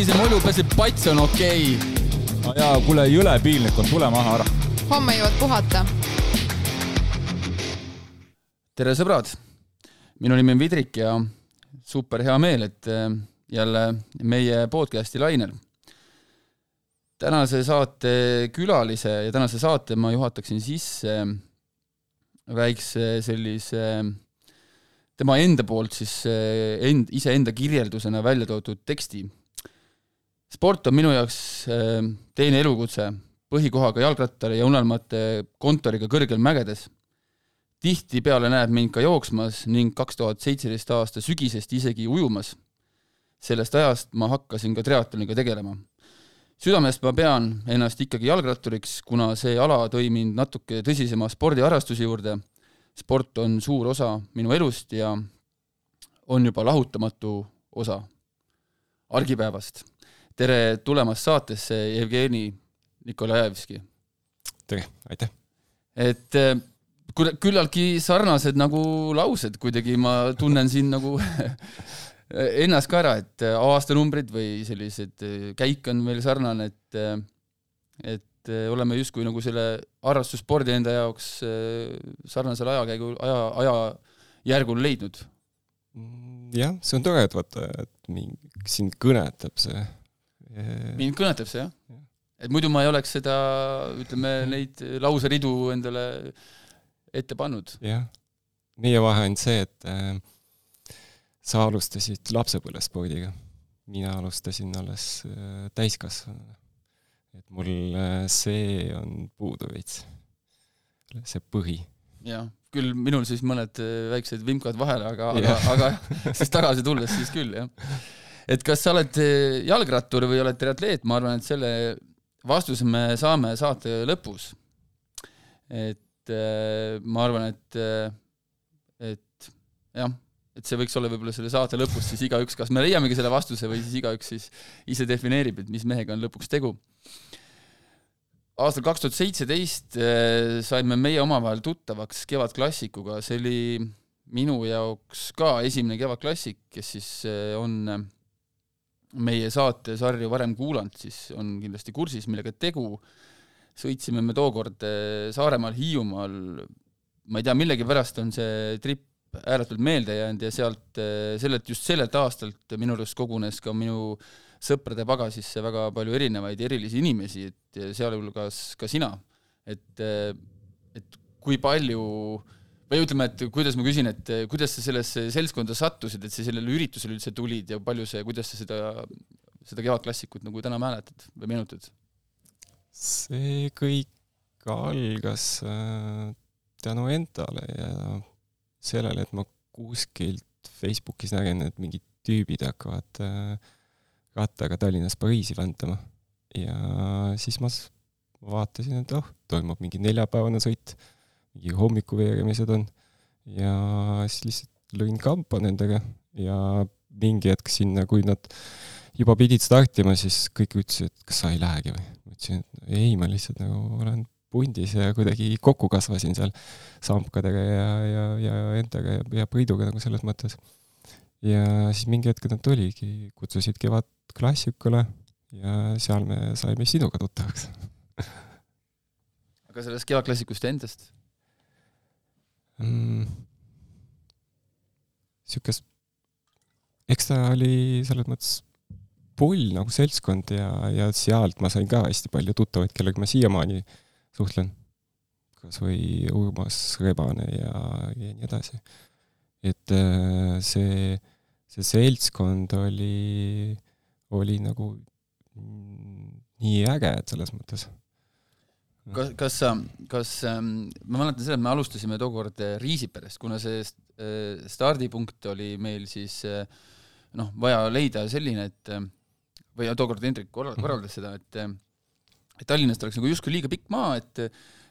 sinise mulju, et pats on okei okay.. no jaa, kuule, jõle piinlik on, tule maha ära. homme jõuad puhata. tere, sõbrad. minu nimi on Vidrik ja super hea meel, et äh, jälle meie podcasti lainel. tänase saate külalise ja tänase saate ma juhataksin sisse väikse sellise tema enda poolt siis eh, end, iseenda kirjeldusena välja toodud teksti. Sport on minu jaoks eh, teine elukutse, põhikohaga jalgrattar ja unelmate kontoriga kõrgel mägedes. tihtipeale näeb mind ka jooksmas ning kaks tuhat seitseteist aasta sügisest isegi ujumas. sellest ajast ma hakkasin ka triatloniga tegelema. südamest ma pean ennast ikkagi jalgratturiks, kuna see ala tõi mind natuke tõsisema spordiharrastuse juurde sport on suur osa minu elust ja on juba lahutamatu osa argipäevast. Tere tulemast saatesse, Jevgeni Nikolajevski! tere, aitäh! et eh, küllaltki sarnased nagu laused, kuidagi ma tunnen siin nagu ennast ka ära, et aastanumbrid või sellised, eh, käik on meil sarnane, et eh, et eh, oleme justkui nagu selle harrastusspordi enda jaoks eh, sarnasel ajakäigul, aja, ajajärgul leidnud. Mm, jah, see on tore, et vaata, et mind, sind kõnetab see. Mind kõnetab see, jah? ja.. et muidu ma ei oleks seda, ütleme, neid lauseridu endale ette pannud. jah, meie vahe on see, et äh, sa alustasid lapsepõlvespordiga, mina alustasin alles äh, täiskasvanuna. Et mul äh, see on puudu veits, see põhi. jah, küll minul siis mõned äh, väiksed vimkad vahele, aga aga, aga siis tagasi tulles siis küll, jah. et kas sa oled äh, jalgrattur või oled triatleet, ma arvan, et selle vastuse me saame saate lõpus. et ma arvan, et, et jah et see võiks olla võib-olla selle saate lõpus siis igaüks, kas me leiamegi selle vastuse või siis igaüks siis ise defineerib, et mis mehega on lõpuks tegu. aastal kaks tuhat seitseteist eh, saime meie omavahel tuttavaks Kevadklassikuga, see oli minu jaoks ka esimene Kevadklassik, kes siis eh, on eh, meie saatesarju varem kuulanud, siis on kindlasti kursis, millega tegu. sõitsime me tookord Saaremaal, Hiiumaal, ma ei tea, millegipärast on see trip ääretult meelde jäänud ja sealt, eh, sellelt, just sellelt aastalt minu arust kogunes ka minu sõprade pagasisse väga palju erinevaid erilisi inimesi, et sealhulgas ka sina. et, eh, et kui palju või ütleme, et kuidas ma küsin, et eh, kuidas sa sellesse seltskonda sattusid, et sa sellele üritusele üldse tulid ja palju see, kuidas sa seda, seda kevadklassikut nagu täna mäletad või meenutad? see kõik algas tänu endale ja sellele, et ma kuskilt Facebookis nägin, et mingid tüübid hakkavad äh, rattaga Tallinnast Pariisi väntama. ja siis ma vaatasin, et oh, toimub mingi neljapäevane sõit, mingi hommikuveeremised on ja siis lihtsalt lõin kampa nendega ja mingi hetk sinna, kui nad juba pidid startima, siis kõik ütlesid, et kas sa ei lähegi või? ma ütlesin, et ei, ma lihtsalt nagu olen pundis ja kuidagi kokku kasvasin seal sampkadega ja, ja, ja endaga ja, ja Priiduga nagu selles mõttes. ja siis mingi hetk nad tuligi, kutsusid Kevadklassikule ja seal me saime sinuga tuttavaks aga sellest Kevadklassikust endast mm,? Siukest, eks ta oli selles mõttes pull nagu seltskond ja, ja sealt ma sain ka hästi palju tuttavaid, kellega ma siiamaani suhtlen, kas või Urmas Rebane ja, ja nii edasi. et äh, see, see seltskond oli, oli nagu nii äge, et selles mõttes. Kas, kas sa, kas ähm,, ma mäletan seda, et me alustasime tookord äh, Riisiperest, kuna see äh, stardipunkt oli meil siis noh, vaja leida selline, et või tookord Hendrik korraldas seda, et et Tallinnast oleks nagu justkui liiga pikk maa, et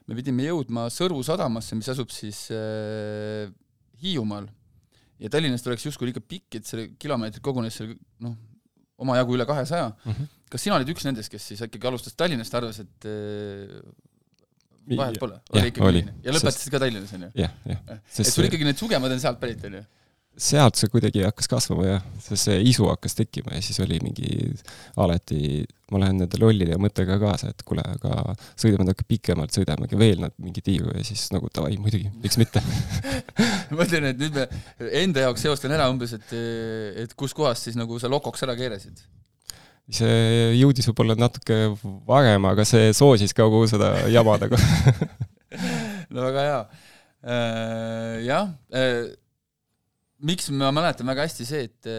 me pidime jõudma Sõru sadamasse, mis asub siis äh, Hiiumaal. ja Tallinnast oleks justkui liiga pikk, et selle kilomeetrit kogunes seal noh, omajagu üle kahesaja mm. -hmm. kas sina olid üks nendest, kes siis ikkagi alustas Tallinnast, arvas, et äh, vahet pole, oli ikkagi oli. ja lõpetasid ka Tallinnas, on ju? jah, jah. et sul ikkagi need sugemad on sealt pärit, on ju? sealt see kuidagi hakkas kasvama jah, sest see isu hakkas tekkima ja siis oli mingi alati, ma lähen nende lollide mõttega kaasa, et kuule, aga sõidame natuke pikemalt, sõidamegi veel nad mingi tiiru ja siis nagu davai, muidugi, miks mitte ma ütlen, et nüüd me enda jaoks seostan ära umbes, et, et kuskohast siis nagu sa lokoks ära keerasid see jõudis võib-olla natuke varem, aga see soosis ka kogu seda jama nagu no väga hea. jah miks ma mäletan väga hästi see, et,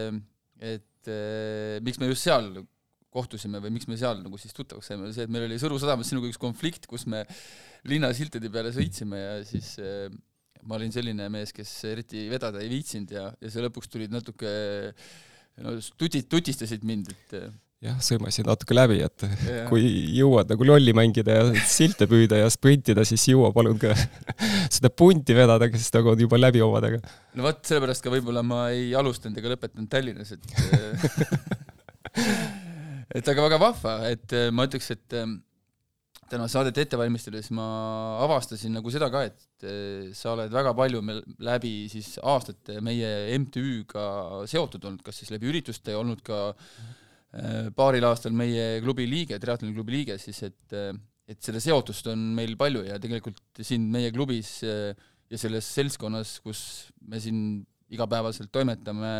et miks me just seal kohtusime või miks me seal nagu siis tuttavaks saime, oli see, et meil oli Sõru sadamas sinuga üks konflikt, kus me linna siltide peale sõitsime ja siis äh, ma olin selline mees, kes eriti vedada ei viitsinud ja, ja sa lõpuks tulid natuke no tuti-, tutistasid mind, et jah, sõimasin natuke läbi, et yeah. kui jõuad nagu lolli mängida ja silte püüda ja sprintida, siis jõua palun ka seda punti vedada, kes nagu on juba läbi omadega. no vot, sellepärast ka võib-olla ma ei alustanud ega lõpetanud Tallinnas, et et aga väga vahva, et äh, ma ütleks, et äh, täna saadet ette valmistades ma avastasin nagu seda ka, et äh, sa oled väga palju meil läbi siis aastate meie MTÜ-ga seotud olnud, kas siis läbi ürituste olnud ka mm -hmm paaril aastal meie klubi liige, triatloni klubi liige, siis et, äh, et seda seotust on meil palju ja tegelikult siin meie klubis äh, ja selles seltskonnas, kus me siin igapäevaselt toimetame,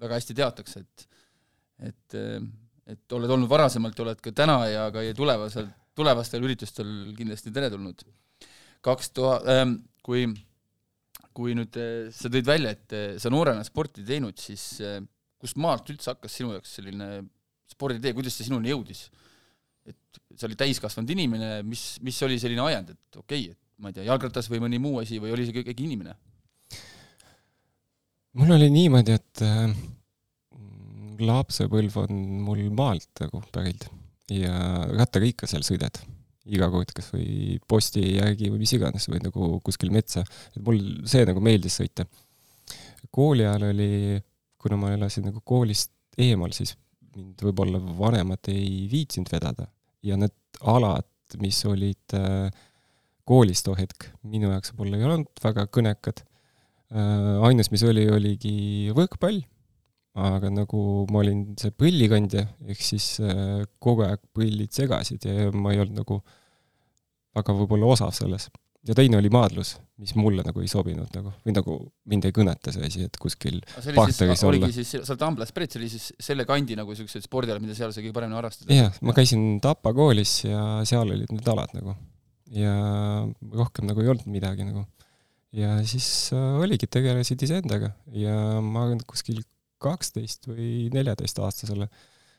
väga hästi teatakse, et et, et oled olnud varasemalt ja oled ka täna ja ka tulevasel, tulevastel üritustel kindlasti teretulnud. kaks tuhat, ähm, kui, kui nüüd sa tõid välja, et sa noorena sporti teinud, siis kust maalt üldse hakkas sinu jaoks selline sporditee, kuidas see sinuni jõudis? et sa olid täiskasvanud inimene, mis, mis oli selline ajend, et okei okay,, et ma ei tea, jalgratas või mõni muu asi või oli see ikkagi inimene? mul oli niimoodi, et äh, lapsepõlv on mul maalt nagu pärit ja rattaga ikka seal sõidad iga kord, kas või posti järgi või mis iganes või nagu kuskil metsa, et mul see nagu meeldis sõita. kooli ajal oli kuna ma elasin nagu koolist eemal, siis mind võib-olla vanemad ei viitsinud vedada. Ja need alad, mis olid äh, koolis too hetk, minu jaoks võib-olla ei olnud väga kõnekad. Äh,. ainus, mis oli, oligi võrkpall, aga nagu ma olin see põllikandja, ehk siis äh, kogu aeg põllid segasid ja ma ei olnud nagu väga võib-olla osav selles ja teine oli maadlus, mis mulle nagu ei sobinud nagu, või nagu mind ei kõneta see asi, et kuskil partneris olla. oligi siis, sa oled Amblast pärit, see oli siis selle kandi nagu niisugused spordialad, mida seal sai kõige paremini harrastada? jah, ma käisin Tapa koolis ja seal olid need alad nagu. ja rohkem nagu ei olnud midagi nagu. ja siis äh, oligi, tegelesid iseendaga ja ma kuskil kaksteist või neljateistaastasele,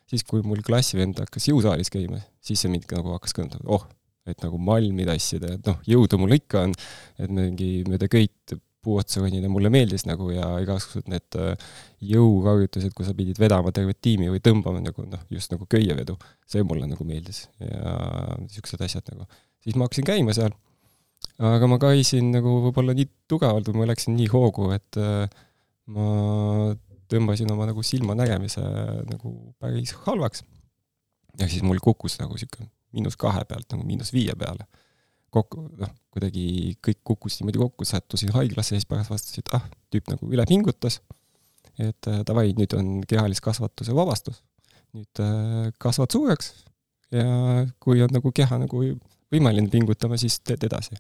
siis kui mul klassivend hakkas jõusaalis käima, siis see mind nagu hakkas kõndama, oh et nagu malmi tassida, et noh, jõudu mul ikka on, et mingi mööda köit puu otsa konida mulle meeldis nagu ja igasugused need äh, jõuharjutused, kus sa pidid vedama tervet tiimi või tõmbama nagu noh, just nagu köievedu, see mulle nagu meeldis ja niisugused asjad nagu. siis ma hakkasin käima seal, aga ma käisin nagu võib-olla nii tugevalt või ma läksin nii hoogu, et äh, ma tõmbasin oma nagu silmanägemise nagu päris halvaks. ja siis mul kukkus nagu niisugune miinus kahe pealt nagu miinus viie peale. kokku, noh, kuidagi kõik kukkus niimoodi kokku, sattusin haiglasse ja siis pärast vastasid, ah, tüüp nagu üle pingutas, et äh, davai, nüüd on kehaliskasvatuse vabastus. nüüd äh, kasvad suureks ja kui on nagu keha nagu võimeline pingutama, siis teed edasi.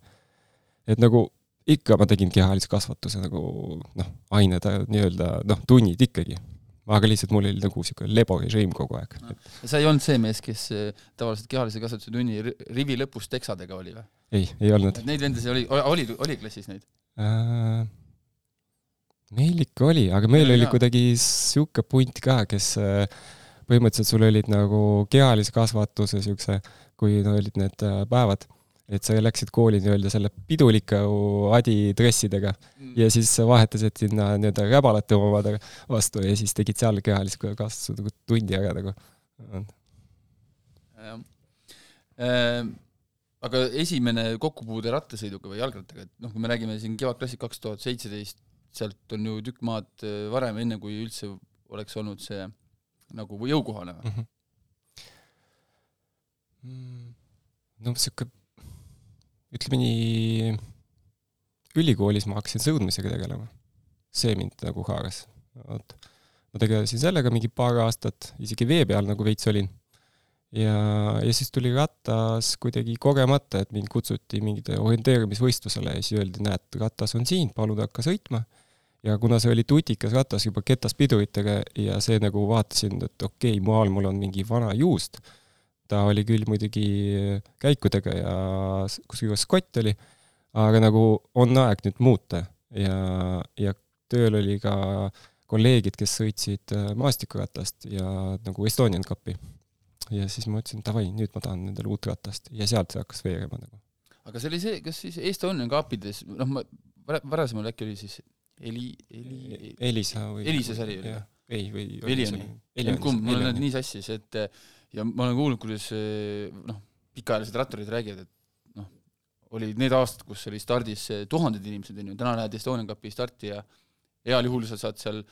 et nagu ikka ma tegin kehaliskasvatuse nagu noh, ained nii-öelda noh, tunnid ikkagi aga lihtsalt mul oli nagu niisugune leborežiim kogu aeg no.. sa ei olnud see mees, kes äh, tavaliselt kehalise kasvatuse tunni rivi lõpus teksadega oli või? ei, ei olnud. Neid vendasid oli, oli, oli klassis neid äh,? meil ikka oli, aga meil ja, oli kuidagi niisugune punt ka, kes äh, põhimõtteliselt sul olid nagu kehalise kasvatuse niisuguse, kui olid need äh, päevad et sa läksid kooli nii-öelda selle piduliku adidressidega mm. ja siis vahetasid sinna nii-öelda räbalate omadega vastu ja siis tegid seal kehalist kasvust nagu tundi ära nagu. ehm,. aga esimene kokkupuude rattasõiduga või jalgrattaga, et noh, kui me räägime siin Kevadklassik kaks tuhat seitseteist, sealt on ju tükk maad äh, varem, enne kui üldse oleks olnud see nagu jõukohane või mm? -hmm. no sihuke ütleme nii, ülikoolis ma hakkasin sõudmisega tegelema. see mind nagu haaras. vot, ma tegelesin sellega mingi paar aastat, isegi vee peal nagu veits olin. ja, ja siis tuli ratas kuidagi kogemata, et mind kutsuti mingile orienteerumisvõistlusele ja siis öeldi, näed, ratas on siin, palun hakka sõitma. ja kuna see oli tutikas ratas juba ketaspiduritega ja see nagu vaatasin, et okei okay,, maal mul on mingi vana juust, ta oli küll muidugi käikudega ja kusjuures skott oli, aga nagu on aeg nüüd muuta ja, ja tööl oli ka kolleegid, kes sõitsid äh, maastikuratast ja nagu Estonian Cupi. ja siis ma ütlesin, davai, nüüd ma tahan endale uut ratast ja sealt see hakkas veerema nagu. aga see oli see, kas siis Estonian Cupides, noh ma, varasemalt äkki oli siis Eli, Eli Elisa või Elisa sari oli või? ei, või Elioni, kumb, mul on need nii sassis, et ja ma olen kuulnud, kuidas noh, pikaajalised ratturid räägivad, et noh, olid need aastad, kus oli stardis tuhanded inimesed, on ju, täna lähed Estonian Cupi starti ja heal juhul sa saad seal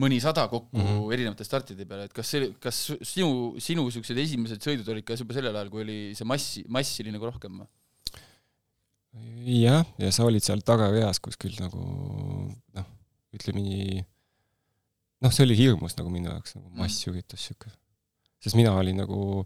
mõnisada kokku mm -hmm. erinevate startide peale, et kas see, kas sinu, sinu niisugused esimesed sõidud olid ka juba sellel ajal, kui oli see massi, massi oli nagu rohkem või? jah, ja sa olid seal tagareas kuskil nagu noh, ütleme nii, noh, see oli hirmus nagu minu jaoks nagu mhm. massüritus niisugune. Sest mina olin nagu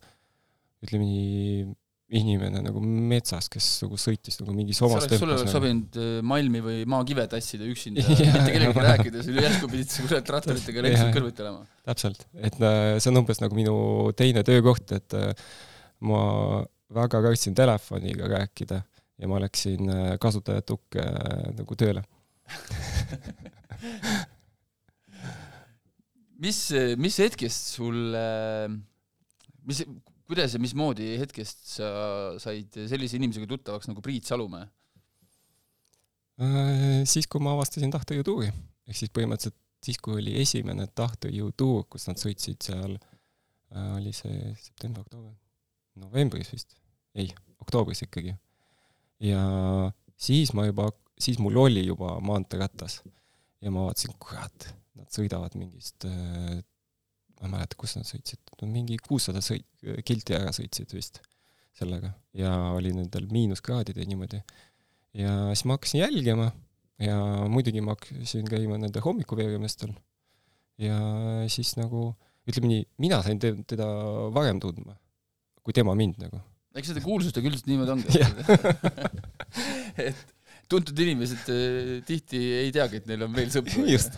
ütleme nii inimene nagu metsas, kes nagu sõitis nagu mingis omas tempos. sul oleks nagu. sobinud äh, malmi või maakive tassida üksinda mitte kellegagi rääkida, sul järsku pidid sa kurat ratturitega reaalselt kõrvuti olema. täpselt, et äh, see on umbes nagu minu teine töökoht, et äh, ma väga kartsin telefoniga rääkida ja ma läksin kasutajatukke nagu tööle mis, mis hetkest sul, mis, kuidas ja mismoodi hetkest sa said sellise inimesega tuttavaks nagu Priit Salumäe? Äh, siis, kui ma avastasin tahtejõutuuri, ehk siis põhimõtteliselt siis, kui oli esimene tahtejõutuur, kus nad sõitsid seal, äh, oli see september, oktoober, novembris vist, ei, oktoobris ikkagi. ja siis ma juba, siis mul oli juba maanteeratas ja ma vaatasin, kurat, nad sõidavad mingist äh, ma ei mäleta, kus nad sõitsid, no mingi kuussada sõit-, kilti ära sõitsid vist sellega ja oli nendel miinuskraadid ja niimoodi. ja siis ma hakkasin jälgima ja muidugi ma hakkasin käima nende hommikuveeremeestel. ja siis nagu, ütleme nii, mina sain te-, teda varem tundma kui tema mind nagu. eks seda kuulsustega üldiselt niimoodi ongi et tuntud inimesed eh, tihti ei teagi, et neil on veel sõpru. just.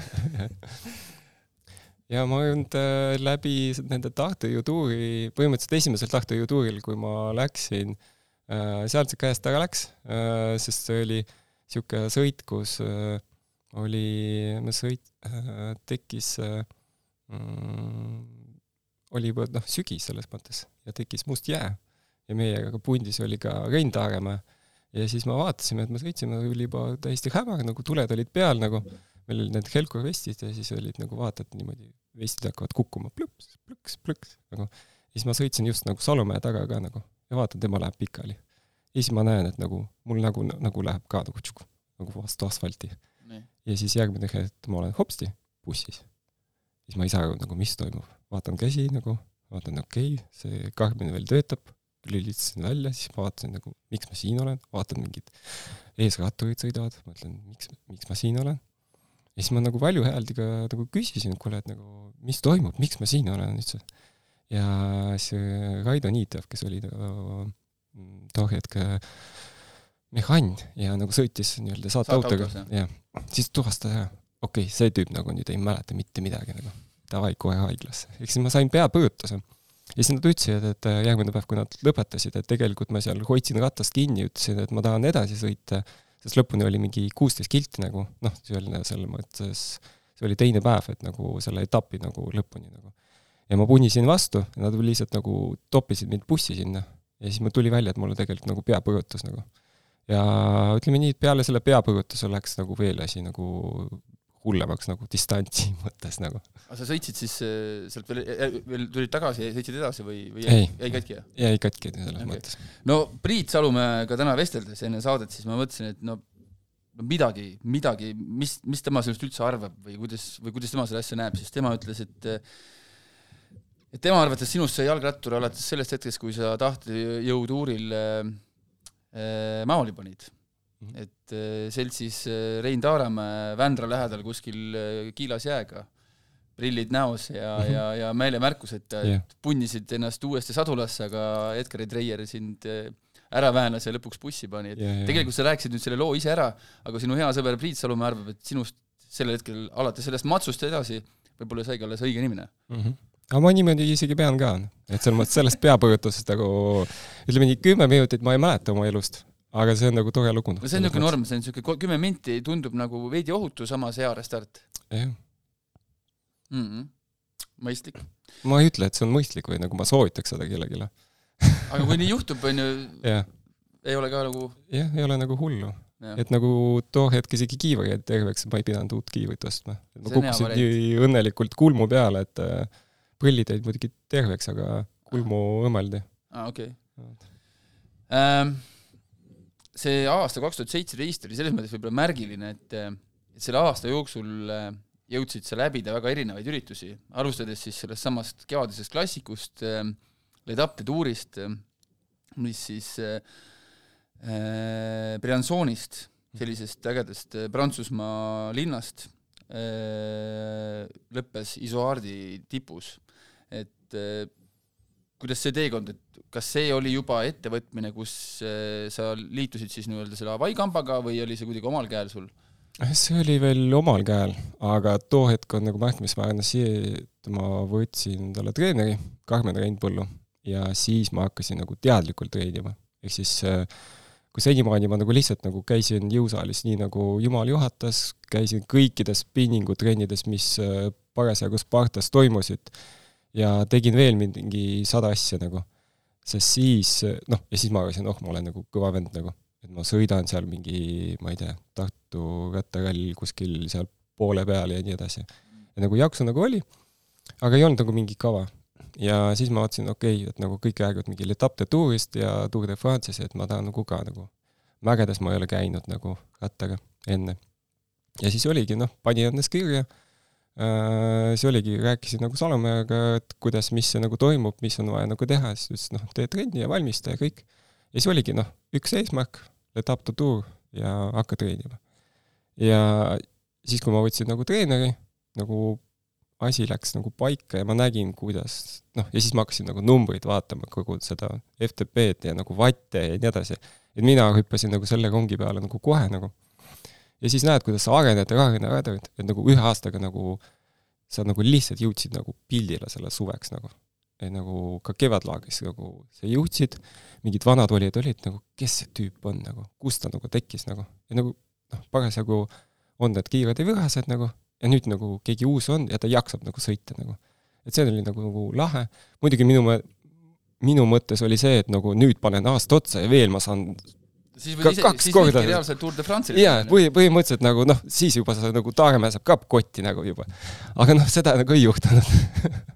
Ja ma olnud äh, läbi nende tahtejõutuuri, põhimõtteliselt esimesel tahtejõutuuril, kui ma läksin, äh, sealt see käest ära läks, sest see oli niisugune sõit, kus oli, me sõit, tekkis mm, oli juba noh, sügis selles mõttes ja tekkis must jää. Ja meiega pundis oli ka Rein Taaremäe ja siis me vaatasime, et me sõitsime, oli juba täiesti hämar, nagu tuled olid peal nagu meil olid need Helco vestid ja siis olid nagu vaatad niimoodi, vestid hakkavad kukkuma plõps, plõks, plõks, nagu. ja siis ma sõitsin just nagu Salumäe taga ka nagu ja vaatan, tema läheb pikali. ja siis ma näen, et nagu mul nagu, nagu läheb ka nagu tšuk, nagu vastu asfalti. ja siis järgmine hetk ma olen hopsti bussis. siis ma ei saa aru nagu, mis toimub. vaatan käsi nagu, vaatan, okei okay,, see Karmen veel töötab, lülitasin välja, siis ma vaatasin nagu, miks ma siin olen, vaatan mingid eesratturid sõidavad, mõtlen, miks, miks ma siin olen ja siis ma nagu valjuhääldiga nagu küsisin, et kuule, et nagu mis toimub, miks ma siin olen üldse. ja see Raido Niitev, kes oli too hetk mehhann ja nagu sõitis nii-öelda saateautoga, jah, siis tuvastas ära, okei okay,, see tüüp nagu nüüd ei mäleta mitte midagi nagu, davai, kohe haiglasse. ehk siis ma sain peapõõtuse. Ja siis nad ütlesid, et järgmine päev, kui nad lõpetasid, et tegelikult ma seal hoidsin ratast kinni, ütlesin, et ma tahan edasi sõita sest lõpuni oli mingi kuusteist kilti nagu, noh, see oli selles mõttes, see oli teine päev, et nagu selle etapi nagu lõpuni nagu. ja ma punisin vastu nad lihtsalt nagu toppisid mind bussi sinna ja siis mul tuli välja, et mul on tegelikult nagu peapõrutus nagu. ja ütleme nii, et peale selle peapõrutuse läks nagu veel asi nagu hullemaks nagu distantsi mõttes nagu. aga sa sõitsid siis äh, sealt veel, äh, veel tulid tagasi sõitsid edasi või, või jäi, jäi katki? jäi katki selles okay. mõttes. no Priit Salumäega täna vesteldes enne saadet, siis ma mõtlesin, et no no midagi, midagi, mis, mis tema sellest üldse arvab või kuidas, või kuidas tema seda asja näeb, siis tema ütles, et et tema arvates sinust sai jalgrattur alates sellest hetkest, kui sa tahtejõutuuril äh, äh, maoli panid. Et äh, seltsis äh, Rein Taaremäe Vändra lähedal kuskil äh, kiilas jääga, prillid näos ja Mhm. ja, ja meelemärkused Jah. yeah. punnisid ennast uuesti sadulasse, aga Edgar Treier sind ära väänas ja lõpuks bussi pani, et ja, ja. tegelikult sa rääkisid nüüd selle loo ise ära, aga sinu hea sõber Priit Salumäe arvab, et sinust sellel hetkel alates sellest matsust edasi võib-olla saigi alles õige inimene. mm. -hmm. aga ma niimoodi isegi pean ka, et selles mõttes sellest peapõrutusest nagu ütleme nii kümme minutit ma ei mäleta oma elust, aga see on nagu tore lugu. no see on niisugune norm, see on niisugune kümme minti tundub nagu veidi ohutu, samas hea restart jah, mm. -hmm. mõistlik. ma ei ütle, et see on mõistlik või nagu ma soovitaks seda kellelegi. aga kui nii juhtub, on ju, jah, ei ole ka nagu jah, ei ole nagu hullu. jah. et nagu too hetk isegi kiivri jäi terveks, ma ei pidanud uut kiivrit ostma. ma kukkusin nii õnnelikult kulmu peale, et äh, prillid jäid muidugi terveks, aga kulmu õmmeldi. aa ah, okei okay. ähm,. See aasta kaks tuhat seitseteist oli selles mõttes võib-olla märgiline, et, et selle aasta jooksul äh, jõudsid sa läbida väga erinevaid üritusi, alustades siis sellest samast kevadisest klassikust äh,, Ledapte tuurist äh,, mis siis äh, Briançonist, sellisest ägedast Prantsusmaa linnast äh, lõppes Isoardi tipus. et äh, kuidas see teekond, et kas see oli juba ettevõtmine, kus äh, sa liitusid siis nii-öelda selle Hawaii kambaga või oli see kuidagi omal käel sul? see oli veel omal käel, aga too hetk on nagu märkimisväärne see, et ma võtsin endale treeneri, Karmen Reinpõllu, ja siis ma hakkasin nagu teadlikult treenima. ehk siis äh, kui senimaani ma nagu lihtsalt nagu käisin jõusaalis nii, nagu jumal juhatas, käisin kõikides spinningutrennides, mis äh, parasjagu Spartas toimusid, ja tegin veel mingi sada asja nagu. sest siis, noh, ja siis ma arvasin, oh, ma olen nagu kõva vend nagu et ma sõidan seal mingi, ma ei tea, Tartu rattarall kuskil seal poole peal ja nii edasi. ja nagu jaksu nagu oli, aga ei olnud nagu mingi kava. ja siis ma vaatasin, okei okay,, et nagu kõik räägivad mingi L'Etape de Tourist ja Tour de France'is, et ma tahan nagu ka nagu, mägedes ma ei ole käinud nagu rattaga enne. ja siis oligi, noh, panin ennast kirja, see oligi, rääkisin nagu Salomäega, et kuidas, mis see nagu toimub, mis on vaja nagu teha, siis ütles, noh, tee trenni ja valmista ja kõik. ja siis oligi, noh, üks eesmärk L'Etape de Tour ja hakka treenima. ja siis, kui ma võtsin nagu treeneri, nagu asi läks nagu paika ja ma nägin, kuidas noh, ja siis ma hakkasin nagu numbreid vaatama, kogu seda FTP-d ja nagu vatte ja nii edasi. et mina hüppasin nagu selle rongi peale nagu kohe nagu. Ja siis näed, kuidas sa arened ja arened ja arened, et nagu ühe aastaga nagu sa nagu lihtsalt jõudsid nagu pildile selle suveks nagu. et nagu ka kevadlaagris nagu sa jõudsid, mingid vanad olijad olid nagu, kes see tüüp on nagu, kust ta nagu tekkis nagu, ja nagu noh, parasjagu on need kiired ja vihased nagu, ja nüüd nagu keegi uus on ja ta jaksab nagu sõita nagu. et see oli nagu, nagu lahe, muidugi minu minu mõttes oli see, et nagu nüüd panen aasta otsa ja veel ma saan siis võid ise, siis võidki reaalselt Tour de France'ile jaa, põhi, põhimõtteliselt nagu noh, siis juba sa nagu Taaremäe saab ka kotti nagu juba. aga noh, seda nagu ei juhtunud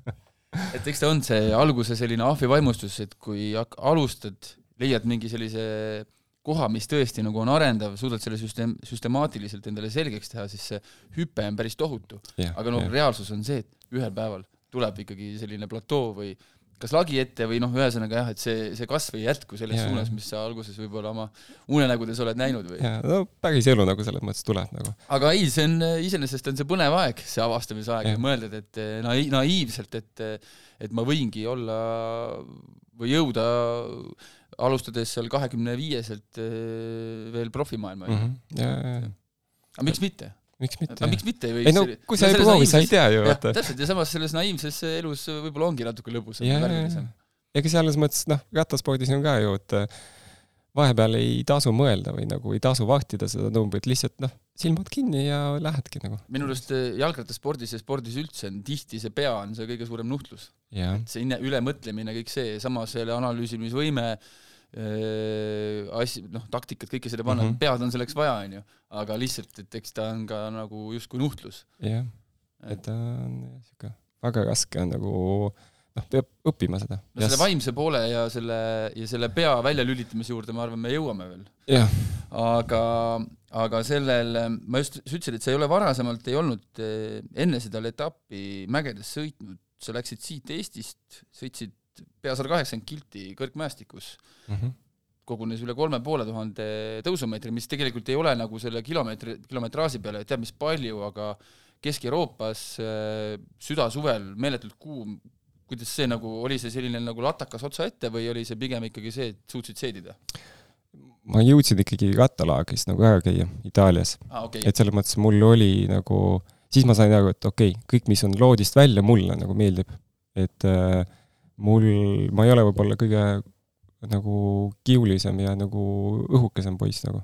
et eks ta on see alguse selline ahvivaimustus, et kui alustad, leiad mingi sellise koha, mis tõesti nagu on arendav, suudad selle süsteem, süstemaatiliselt endale selgeks teha, siis see hüpe on päris tohutu. aga noh, reaalsus on see, et ühel päeval tuleb ikkagi selline platoo või kas lagi ette või noh, ühesõnaga jah, et see, see kasv ei jätku selles Jaa. suunas, mis sa alguses võib-olla oma unenägudes oled näinud või jaa, no päris elu nagu selles mõttes tuleb nagu. aga ei, see on, iseenesest on see põnev aeg, see avastamisaeg ja Jah. mõeldad, et eh, nai-, naiivselt, et et ma võingi olla või jõuda alustades seal kahekümne viieselt eh, veel profimaailma mm. -hmm. ja, ja, ja aga miks mitte? Miks mitte? Miks mitte ei võiks ei no kui sa ei proovi, sa ei tea ju, vaata. täpselt, ja samas selles naiivses elus võib-olla ongi natuke lõbusam ja, värvilisem. ega selles mõttes noh, rattaspordis on ka ju, et äh, vahepeal ei tasu mõelda või nagu ei tasu vahtida seda numbrit, lihtsalt noh, silmad kinni ja lähedki nagu. minu arust eh, jalgrattaspordis ja spordis üldse on tihti see pea on see kõige suurem nuhtlus. See ülemõtlemine, kõik see, samas selle analüüsimisvõime asju, noh, taktikat, kõike seda panna mm. -hmm. pead on selleks vaja, onju. aga lihtsalt, et eks ta on ka nagu justkui nuhtlus. jah, et ta on sihuke väga raske on nagu noh, peab õppima seda. no selle vaimse poole ja selle, ja selle pea väljalülitamise juurde, ma arvan, me jõuame veel. jah, aga, aga sellel, ma just, sa ütlesid, et sa ei ole varasemalt, ei olnud eh, enne seda etappi mägedes sõitnud, sa läksid siit Eestist, sõitsid pea sada kaheksakümmend kilti kõrgmäestikus Mhm. kogunes üle kolme poole tuhande tõusumeetri, mis tegelikult ei ole nagu selle kilomeetri, kilometraaži peale teab mis palju, aga Kesk-Euroopas äh, südasuvel meeletult kuum, kuidas see nagu, oli see selline nagu latakas otsa ette või oli see pigem ikkagi see, et suutsid seedida? ma jõudsin ikkagi rattalaagris nagu ära käia Itaalias ah,. Okay. et selles mõttes mul oli nagu, siis ma sain aru, et okei okay,, kõik, mis on loodist välja, mulle nagu meeldib. et äh, mul, ma ei ole võib-olla kõige nagu kiulisem ja nagu õhukesem poiss nagu.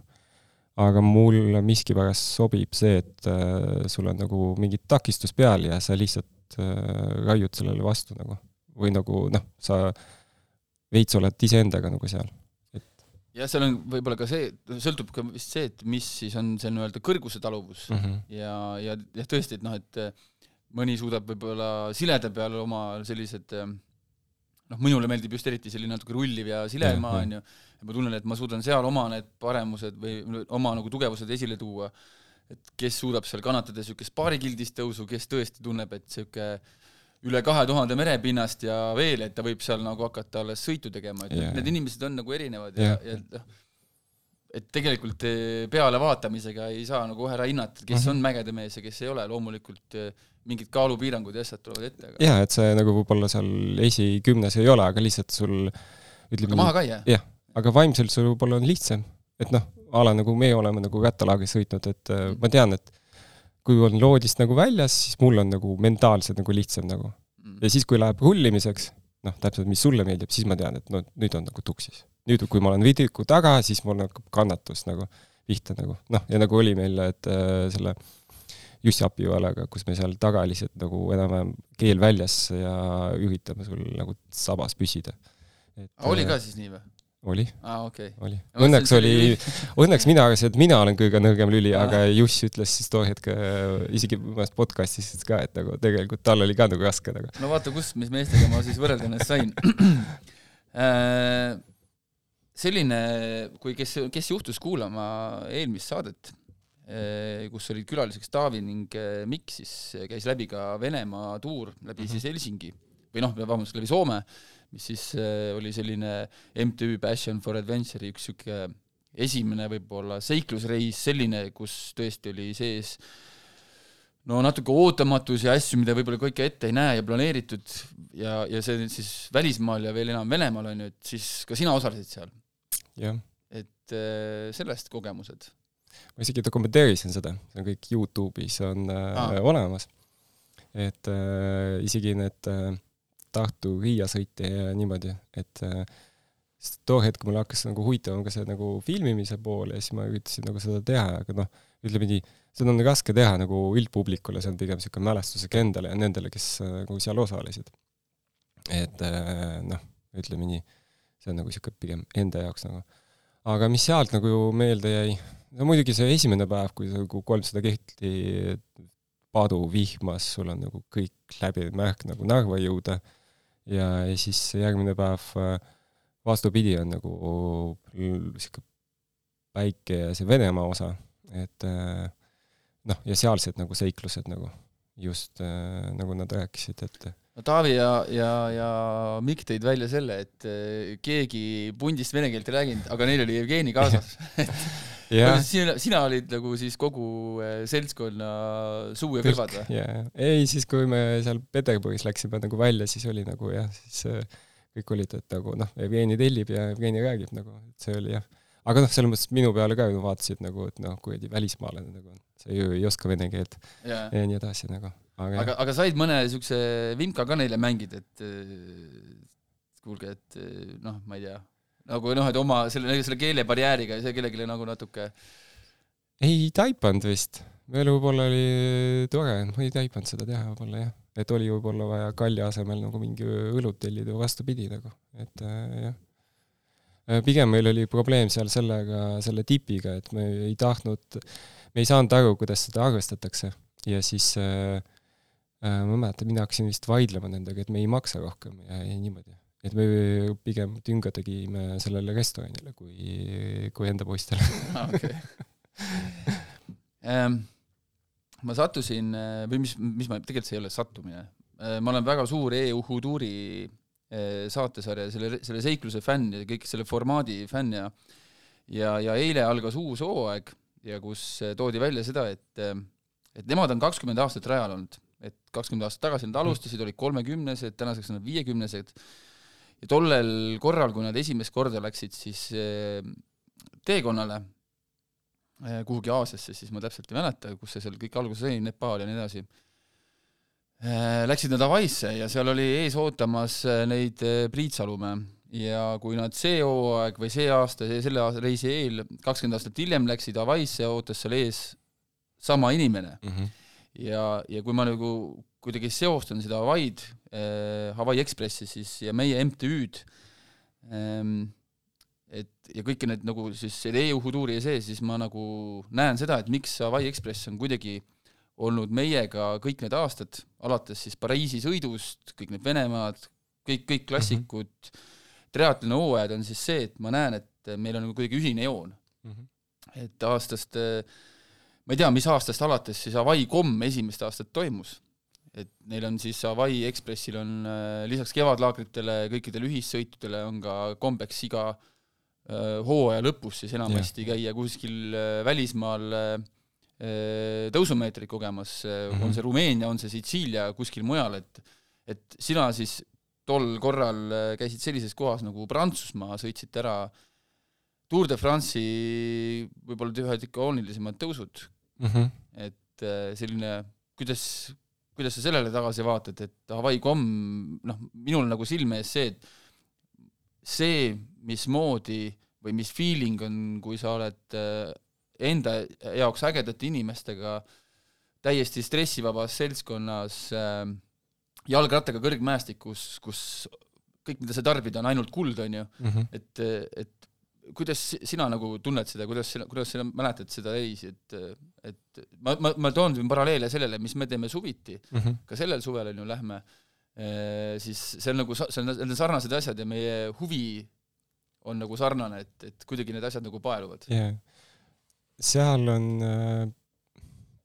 aga mulle miskipärast sobib see, et äh, sul on nagu mingi takistus peal ja sa lihtsalt äh, raiud sellele vastu nagu. või nagu noh, sa veits oled iseendaga nagu seal jah, seal on võib-olla ka see, sõltub ka vist see, et mis siis on see nii-öelda kõrguse taluvus mm -hmm. ja, ja jah, tõesti, et noh, et mõni suudab võib-olla sileda peal oma sellised noh, minule meeldib just eriti selline natuke rulliv ja sile maa, on ju, ja ma tunnen, et ma suudan seal oma need paremused või oma nagu tugevused esile tuua, et kes suudab seal kannatada niisugust paarikildist tõusu, kes tõesti tunneb, et niisugune üle kahe tuhande merepinnast ja veel, et ta võib seal nagu hakata alles sõitu tegema, et yeah. need inimesed on nagu erinevad ja ja noh, et tegelikult eh, pealevaatamisega ei saa nagu kohe ära hinnata, kes mm -hmm. on mägede mees ja kes ei ole, loomulikult eh, mingid kaalupiirangud ja asjad tulevad ette, aga jaa, et see nagu võib-olla seal esikümnes ei ole, aga lihtsalt sul ütleme aga maha ka ei jää? jah, aga vaimselt sul võib-olla on lihtsam, et noh, a la nagu me oleme nagu rattalaagris sõitnud, et mm. ma tean, et kui on loodist nagu väljas, siis mul on nagu mentaalselt nagu lihtsam nagu mm.. ja siis, kui läheb rullimiseks, noh, täpselt, mis sulle meeldib, siis ma tean, et no nüüd on nagu tuksis. Nüüd, kui ma olen vidiku taga, siis mul hakkab kannatus nagu pihta nagu, noh, ja nagu oli meil, et äh, selle Jussi Apivalega, kus me seal taga lihtsalt nagu enam-vähem keel väljas ja üritame sul nagu sabas püsida. oli äh, ka siis nii või? oli ah,. Okay. oli. õnneks oli, õnneks mina arvasin, et mina olen kõige nõrgem lüli, aga Juss ütles siis too hetk isegi mõnes podcast'is ka, et nagu tegelikult tal oli ka nagu raske nagu. no vaata, kus, mis meestega ma siis võrrelda ennast sain äh, selline, kui kes, kes juhtus kuulama eelmist saadet, äh, kus olid külaliseks Taavi ning äh, Mikk, siis käis läbi ka Venemaa tuur läbi mm -hmm. siis Helsingi või noh, vabandust, läbi Soome mis siis äh, oli selline MTÜ Passion for Adventure'i üks niisugune esimene võib-olla seiklusreis, selline, kus tõesti oli sees no natuke ootamatus ja asju, mida võib-olla kõike ette ei näe ja planeeritud ja, ja see siis välismaal ja veel enam Venemaal on ju, et siis ka sina osalesid seal. Et äh, sellest kogemused. ma isegi dokumenteerisin seda, see on kõik Youtube'is on äh, olemas. et äh, isegi need äh, Tartu-Riia sõite ja niimoodi, et äh, too hetk mulle hakkas nagu huvitama ka see nagu filmimise pool ja siis ma üritasin nagu seda teha, aga noh, ütleme nii, seda on raske teha nagu üldpublikule, see on pigem niisugune mälestusega endale ja nendele, kes äh, nagu seal osalesid. et noh, ütleme nii, see on nagu niisugune pigem enda jaoks nagu. aga mis sealt nagu meelde jäi, no muidugi see esimene päev, kui sa nagu kolmsada kihti padu vihmas, sul on nagu kõik läbi märk nagu Narva jõuda. Ja, ja siis järgmine päev äh, vastupidi on nagu sihuke päike ja see Venemaa osa, et äh, noh, ja sealsed nagu seiklused nagu just äh, nagu nad rääkisid, et no Taavi ja, ja, ja Mikk tõid välja selle, et keegi pundist vene keelt ei rääkinud, aga neil oli Jevgeni kaasas sina, sina olid nagu siis kogu äh, seltskonna suu ja kõrvad või? jaa, ei siis, kui me seal Peterburis läksime nagu välja, siis oli nagu jah, siis äh, kõik olid, et nagu noh, Jevgeni tellib ja Jevgeni räägib nagu, et see oli jah. Aga noh, selles mõttes minu peale ka ju vaatasid nagu, et noh, kuradi välismaalane nagu, sa ju ei oska vene keelt ja, ja nii edasi nagu. aga, aga, aga said mõne siukse vimka ka neile mängida, et kuulge, et noh, ma ei tea nagu noh, et oma selle, selle keelebarjääriga ja see kellelegi nagu natuke ei taipanud vist. veel võib-olla oli tore, ma ei taipanud seda teha võib-olla jah. et oli võib-olla vaja kalja asemel nagu mingi õlut tellida või vastupidi nagu, et äh, jah. Äh, pigem meil oli probleem seal sellega, selle tipiga, et me ei tahtnud, me ei saanud aru, kuidas seda arvestatakse. Ja siis äh, äh, ma mäletan, mina hakkasin vist vaidlema nendega, et me ei maksa rohkem ja, ja niimoodi. Et me pigem tünga tegime sellele restoranile kui, kui enda poistele. Okei. Ehm, ma sattusin, või mis, mis ma, tegelikult see ei ole sattumine, ehm, ma olen väga suur e-Uhutuuri saatesarja, selle, selle seikluse fänn ja kõik selle formaadi fänn ja ja, ja eile algas uus hooaeg ja kus eh, toodi välja seda, et eh, et nemad on kakskümmend aastat rajal olnud, et kakskümmend aastat tagasi nad alustasid, olid kolmekümnesed, tänaseks on nad viiekümnesed, ja tollel korral, kui nad esimest korda läksid siis teekonnale kuhugi Aasiasse, siis ma täpselt ei mäleta, kus see seal kõik alguse sai, Nepal ja nii edasi, läksid nad Hawaii'sse ja seal oli ees ootamas neid Priit Salumäe ja kui nad see hooaeg või see aasta, selle aasta reisi eel, kakskümmend aastat hiljem läksid Hawaii'sse, ootas seal ees sama inimene mm. -hmm. ja, ja kui ma nagu kuidagi seostan seda Hawaii'd äh,, Hawaii Ekspressi siis ja meie MTÜ-d ähm,, et ja kõiki need nagu siis selle EU-huduuri sees, siis ma nagu näen seda, et miks Hawaii Ekspress on kuidagi olnud meiega kõik need aastad, alates siis Pariisi sõidust, kõik need Venemaad, kõik, kõik klassikud mm, -hmm triatloni hooajad on siis see, et ma näen, et meil on nagu kuidagi ühine joon mm. -hmm. et aastast, ma ei tea, mis aastast alates siis Hawaii komm esimest aastat toimus. et neil on siis Hawaii Ekspressil on lisaks kevadlaagritele, kõikidele ühissõitudele on ka kombeks iga hooaja lõpus siis enamasti yeah. käia kuskil välismaal tõusumeetrit kogemas mm, -hmm. on see Rumeenia, on see Sitsiilia, kuskil mujal, et et sina siis tol korral äh, käisid sellises kohas nagu Prantsusmaa, sõitsid ära Tour de France'i võib-olla ühed ikoonilisemad tõusud mm. -hmm. et äh, selline, kuidas, kuidas sa sellele tagasi vaatad, et Hawaii komm, noh, minul nagu silme ees see, et see, mismoodi või mis feeling on, kui sa oled äh, enda jaoks ägedate inimestega täiesti stressivabas seltskonnas äh, jalgrattaga kõrgmäestikus, kus kõik, mida sa tarbid, on ainult kuld, on ju mm, -hmm. et, et kuidas sina nagu tunned seda, kuidas sina, kuidas sina mäletad seda reisi, et, et ma, ma, ma toon paralleele sellele, mis me teeme suviti mm, -hmm. ka sellel suvel on ju, lähme, siis see on nagu, see on, need on sarnased asjad ja meie huvi on nagu sarnane, et, et kuidagi need asjad nagu paeluvad yeah.. Seal on,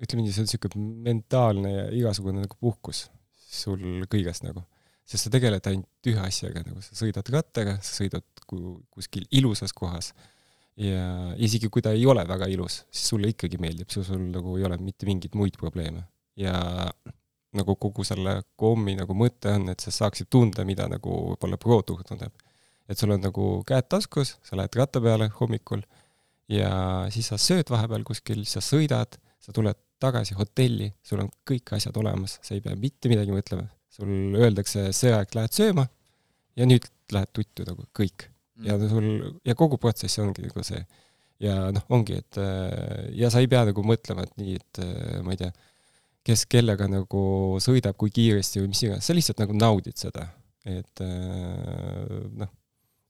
ütleme nii, see on niisugune mentaalne ja igasugune nagu puhkus sul kõigest nagu. sest sa tegeled ainult ühe asjaga, nagu sa sõidad rattaga, sa sõidad kuskil ilusas kohas ja isegi kui ta ei ole väga ilus, siis sulle ikkagi meeldib, sul, nagu ei ole mitte mingeid muid probleeme. ja nagu kogu selle kommi nagu mõte on, et sa saaksid tunda, mida nagu võib-olla pro-tuhr tunneb. et sul on nagu käed taskus, sa lähed ratta peale hommikul ja siis sa sööd vahepeal kuskil, sa sõidad, sa tuled tagasi hotelli, sul on kõik asjad olemas, sa ei pea mitte midagi mõtlema. sul öeldakse, see aeg lähed sööma ja nüüd lähed tuttu nagu kõik mm.. ja sul, ja kogu protsess ongi nagu see. ja noh, ongi, et ja sa ei pea nagu mõtlema, et nii, et ma ei tea, kes kellega nagu sõidab, kui kiiresti või mis iganes, sa lihtsalt nagu naudid seda. et noh,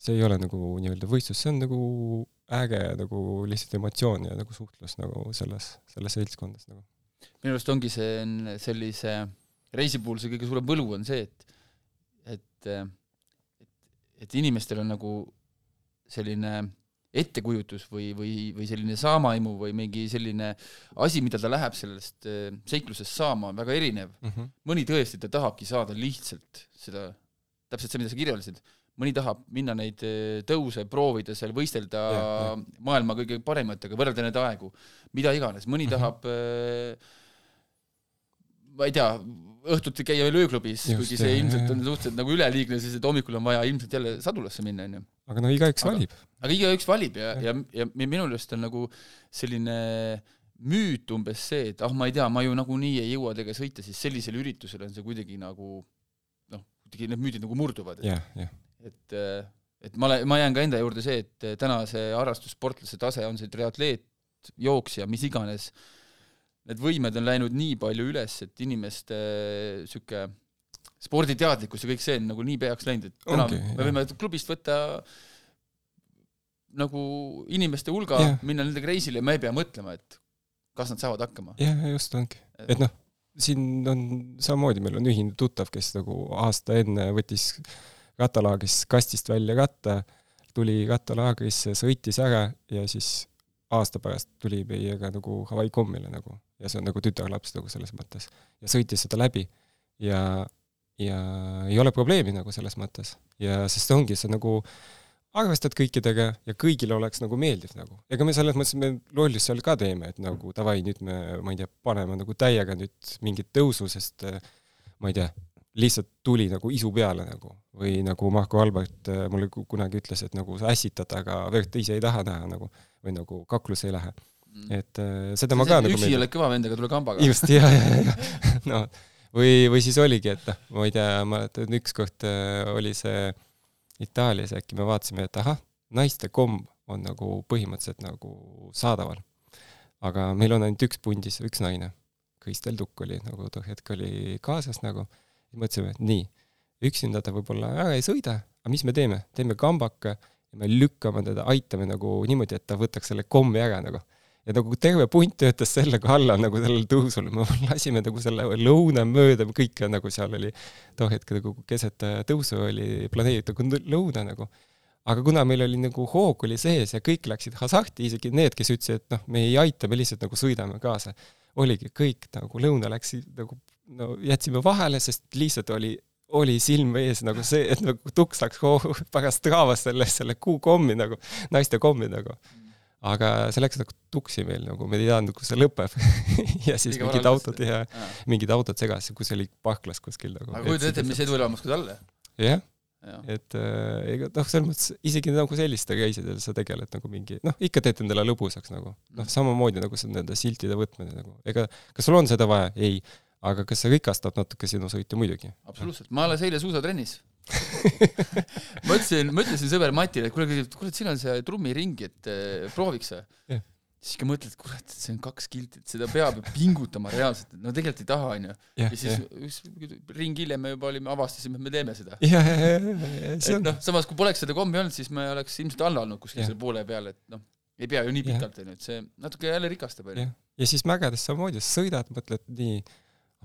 see ei ole nagu nii-öelda võistlus, see on nagu äge nagu lihtsalt emotsioon ja nagu suhtlus nagu selles, selles seltskondas nagu. minu arust ongi see sellise reisi puhul see kõige suurem võlu on see, et, et, et, et inimestel on nagu selline ettekujutus või, või, või selline saamaimu või mingi selline asi, mida ta läheb sellest äh, seiklusest saama, on väga erinev mm. -hmm. mõni tõesti, ta tahabki saada lihtsalt seda, täpselt see, mida sa kirjeldasid mõni tahab minna neid eh, tõuse proovida seal, võistelda ja, ja. maailma kõige parimatega, võrrelda neid aegu, mida iganes, mõni mm -hmm. tahab äh, ma ei tea, õhtuti käia veel ööklubis, kuigi see ilmselt on suhteliselt nagu üleliigne, siis et hommikul on vaja ilmselt jälle sadulasse minna, onju. aga no igaüks valib. aga igaüks valib ja, ja, ja, ja minu meelest on nagu selline müüt umbes see, et ah, ma ei tea, ma ju nagunii ei jõua tegelikult sõita, siis sellisel üritusel on see kuidagi nagu noh, kuidagi need müüdid nagu murduvad. jah, jah et, et ma olen, ma jään ka enda juurde see, et täna see harrastussportlase tase, on see triatleet, jooksja, mis iganes, need võimed on läinud nii palju üles, et inimeste niisugune sporditeadlikkus ja kõik see on nagu nii peaks läinud, et täna okay, me võime klubist võtta nagu inimeste hulga, minna nendega reisile ja me ei pea mõtlema, et kas nad saavad hakkama. jah, just ongi. et noh, siin on samamoodi, meil on ühine tuttav, kes nagu aasta enne võttis rattalaagrist kastist välja ratta, tuli rattalaagrisse, sõitis ära ja siis aasta pärast tuli meiega nagu Hawaii kommile nagu ja see on nagu tütarlaps nagu selles mõttes. ja sõitis seda läbi ja ja ei ole probleemi nagu selles mõttes ja sest ongi see nagu arvestad kõikidega ja kõigile oleks nagu meeldiv nagu. ega me selles mõttes, me lollust seal ka teeme, et nagu davai, nüüd me, ma ei tea, paneme nagu täiega nüüd mingit tõusu, sest ma ei tea, lihtsalt tuli nagu isu peale nagu. või nagu Marko Albert äh, mulle kunagi ütles, et nagu sa ässitad, aga verd ise ei taha näha nagu, või nagu kaklus ei lähe mm.. et äh, seda ma ka nagu üksi oled kõva vend, aga tule kambaga. just, ja, ja, ja, no või, või siis oligi, et noh, ma ei tea, ma mäletan, ükskord äh, oli see Itaalias äkki me vaatasime, et ahah, naiste komb on nagu põhimõtteliselt nagu saadaval. aga meil on ainult üks pundis, üks naine. Kristel Tukk oli nagu too hetk oli kaasas nagu mõtlesime, et nii, üksinda ta võib-olla ära ei sõida, aga mis me teeme, teeme kambaka ja me lükkame teda, aitame nagu niimoodi, et ta võtaks selle kommi ära nagu. ja nagu terve punt töötas selle kallal nagu sellel tõusul, me lasime nagu selle lõuna mööda, kõik nagu seal oli too hetk nagu keset tõusu oli planeeritud lõuna nagu. Aga kuna meil oli nagu hoog oli sees ja kõik läksid hasarti, isegi need, kes ütlesid, et noh, me ei aita, me lihtsalt nagu sõidame kaasa, oligi kõik nagu lõuna läksid nagu no jätsime vahele, sest lihtsalt oli, oli silm ees nagu see, et nagu tuks läks pärast traavas selle, selle kuukommi nagu, naiste kommi nagu. aga see läks nagu tuksi meil nagu, me ei teadnud, kus see lõpeb. Ja siis Liga mingid autod ja mingid autod segasid, kus oli parklas kuskil nagu. aga kujuta ette, mis eduelamus ka talle. jah. Et äh, ega noh, selles mõttes isegi nagu selliste reisidel sa tegeled nagu mingi noh, ikka teed endale lõbusaks nagu. Noh, samamoodi nagu see nende siltide võtmine nagu, ega kas sul on seda vaja? ei aga kas see rikastab natuke sinu sõitu, muidugi. absoluutselt, ma alles eile suusatrennis ma ütlesin, ma ütlesin sõber Matile, et kuule, kuule, siin on see trummiring, et eh, prooviks või yeah.? siis ikka mõtled, kurat, et see on kaks kilti, et seda peab ju pingutama reaalselt, no tegelikult ei taha, onju. ja siis yeah. üks ring hiljem me juba olime, avastasime, et me teeme seda. et noh, samas kui poleks seda kommi olnud, siis me oleks ilmselt alla olnud kuskil yeah. selle poole peal, et noh, ei pea ju nii pikalt, onju, et see natuke jälle rikastab, onju. ja siis mägedes samamoodi, sõidad, mõtled nii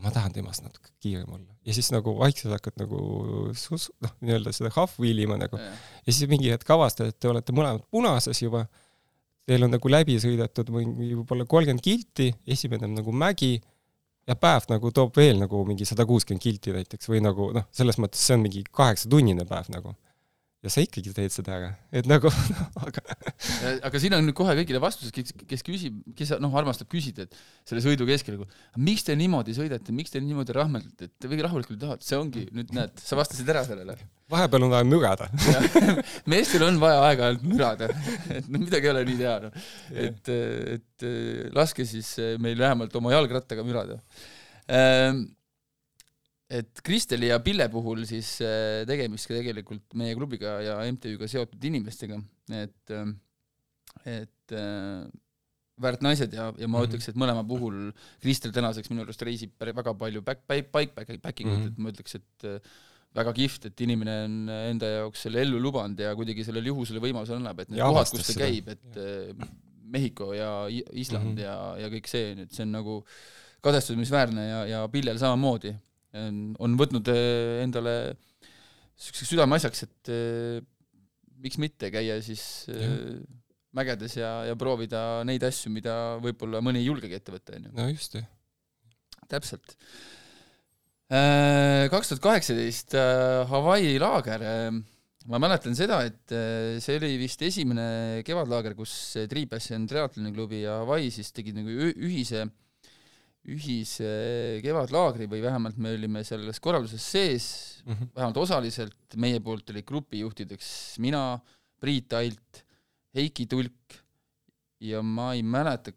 ma tahan temast natuke kiirem olla. ja siis nagu vaikselt hakkad nagu sus-, noh, nii-öelda seda half-wheel ima nagu ja. ja siis mingi hetk avastad, et te olete mõlemad punases juba, teil on nagu läbi sõidetud mingi võib-olla kolmkümmend kilti, esimene on nagu mägi, ja päev nagu toob veel nagu mingi sada kuuskümmend kilti näiteks või nagu noh, selles mõttes see on mingi kaheksatunnine päev nagu ja sa ikkagi teed seda ära, et nagu aga aga siin on nüüd kohe kõigile vastused, kes, kes küsib, kes noh, armastab küsida, et selle sõidu keskel, miks te niimoodi sõidate, miks te niimoodi rahmeldate, et te võige rahulikult tahate, see ongi, nüüd näed, sa vastasid ära sellele. vahepeal on vaja mürada meestel on vaja aeg-ajalt mürada, et no midagi ei ole nii teha, noh. et, et laske siis meil vähemalt oma jalgrattaga mürada ehm, et Kristeli ja Pille puhul siis äh, tegemist ka tegelikult meie klubiga ja MTÜ-ga seotud inimestega, et, äh, et äh, väärt naised ja, ja ma mm -hmm. ütleks, et mõlema puhul Kristel tänaseks minu arust reisib väga palju back, back, back, back, backing ut mm, -hmm. et ma ütleks, et väga kihvt, et inimene on enda jaoks selle ellu lubanud ja kuidagi sellele juhusele võimaluse annab, et need ja kohad, kus ta käib, et ja. Mehhiko ja Island mm -hmm. ja, ja kõik see, et see on nagu kadestamisväärne ja, ja Pillel samamoodi on võtnud eh, endale niisuguseks südameasjaks, et eh, miks mitte käia siis eh, ja. mägedes ja, ja proovida neid asju, mida võib-olla mõni ei julgegi ette võtta, on ju. no just, jah. täpselt. Kaks tuhat kaheksateist Hawaii laager, ma mäletan seda, et see oli vist esimene kevadlaager, kus Triipassi on triatloni klubi ja Hawaii siis tegid nagu ühise äh, ühise kevadlaagri või vähemalt me olime selles korralduses sees mm, -hmm. vähemalt osaliselt, meie poolt olid grupijuhtideks mina, Priit Alt, Heiki Tulk ja ma ei mäleta,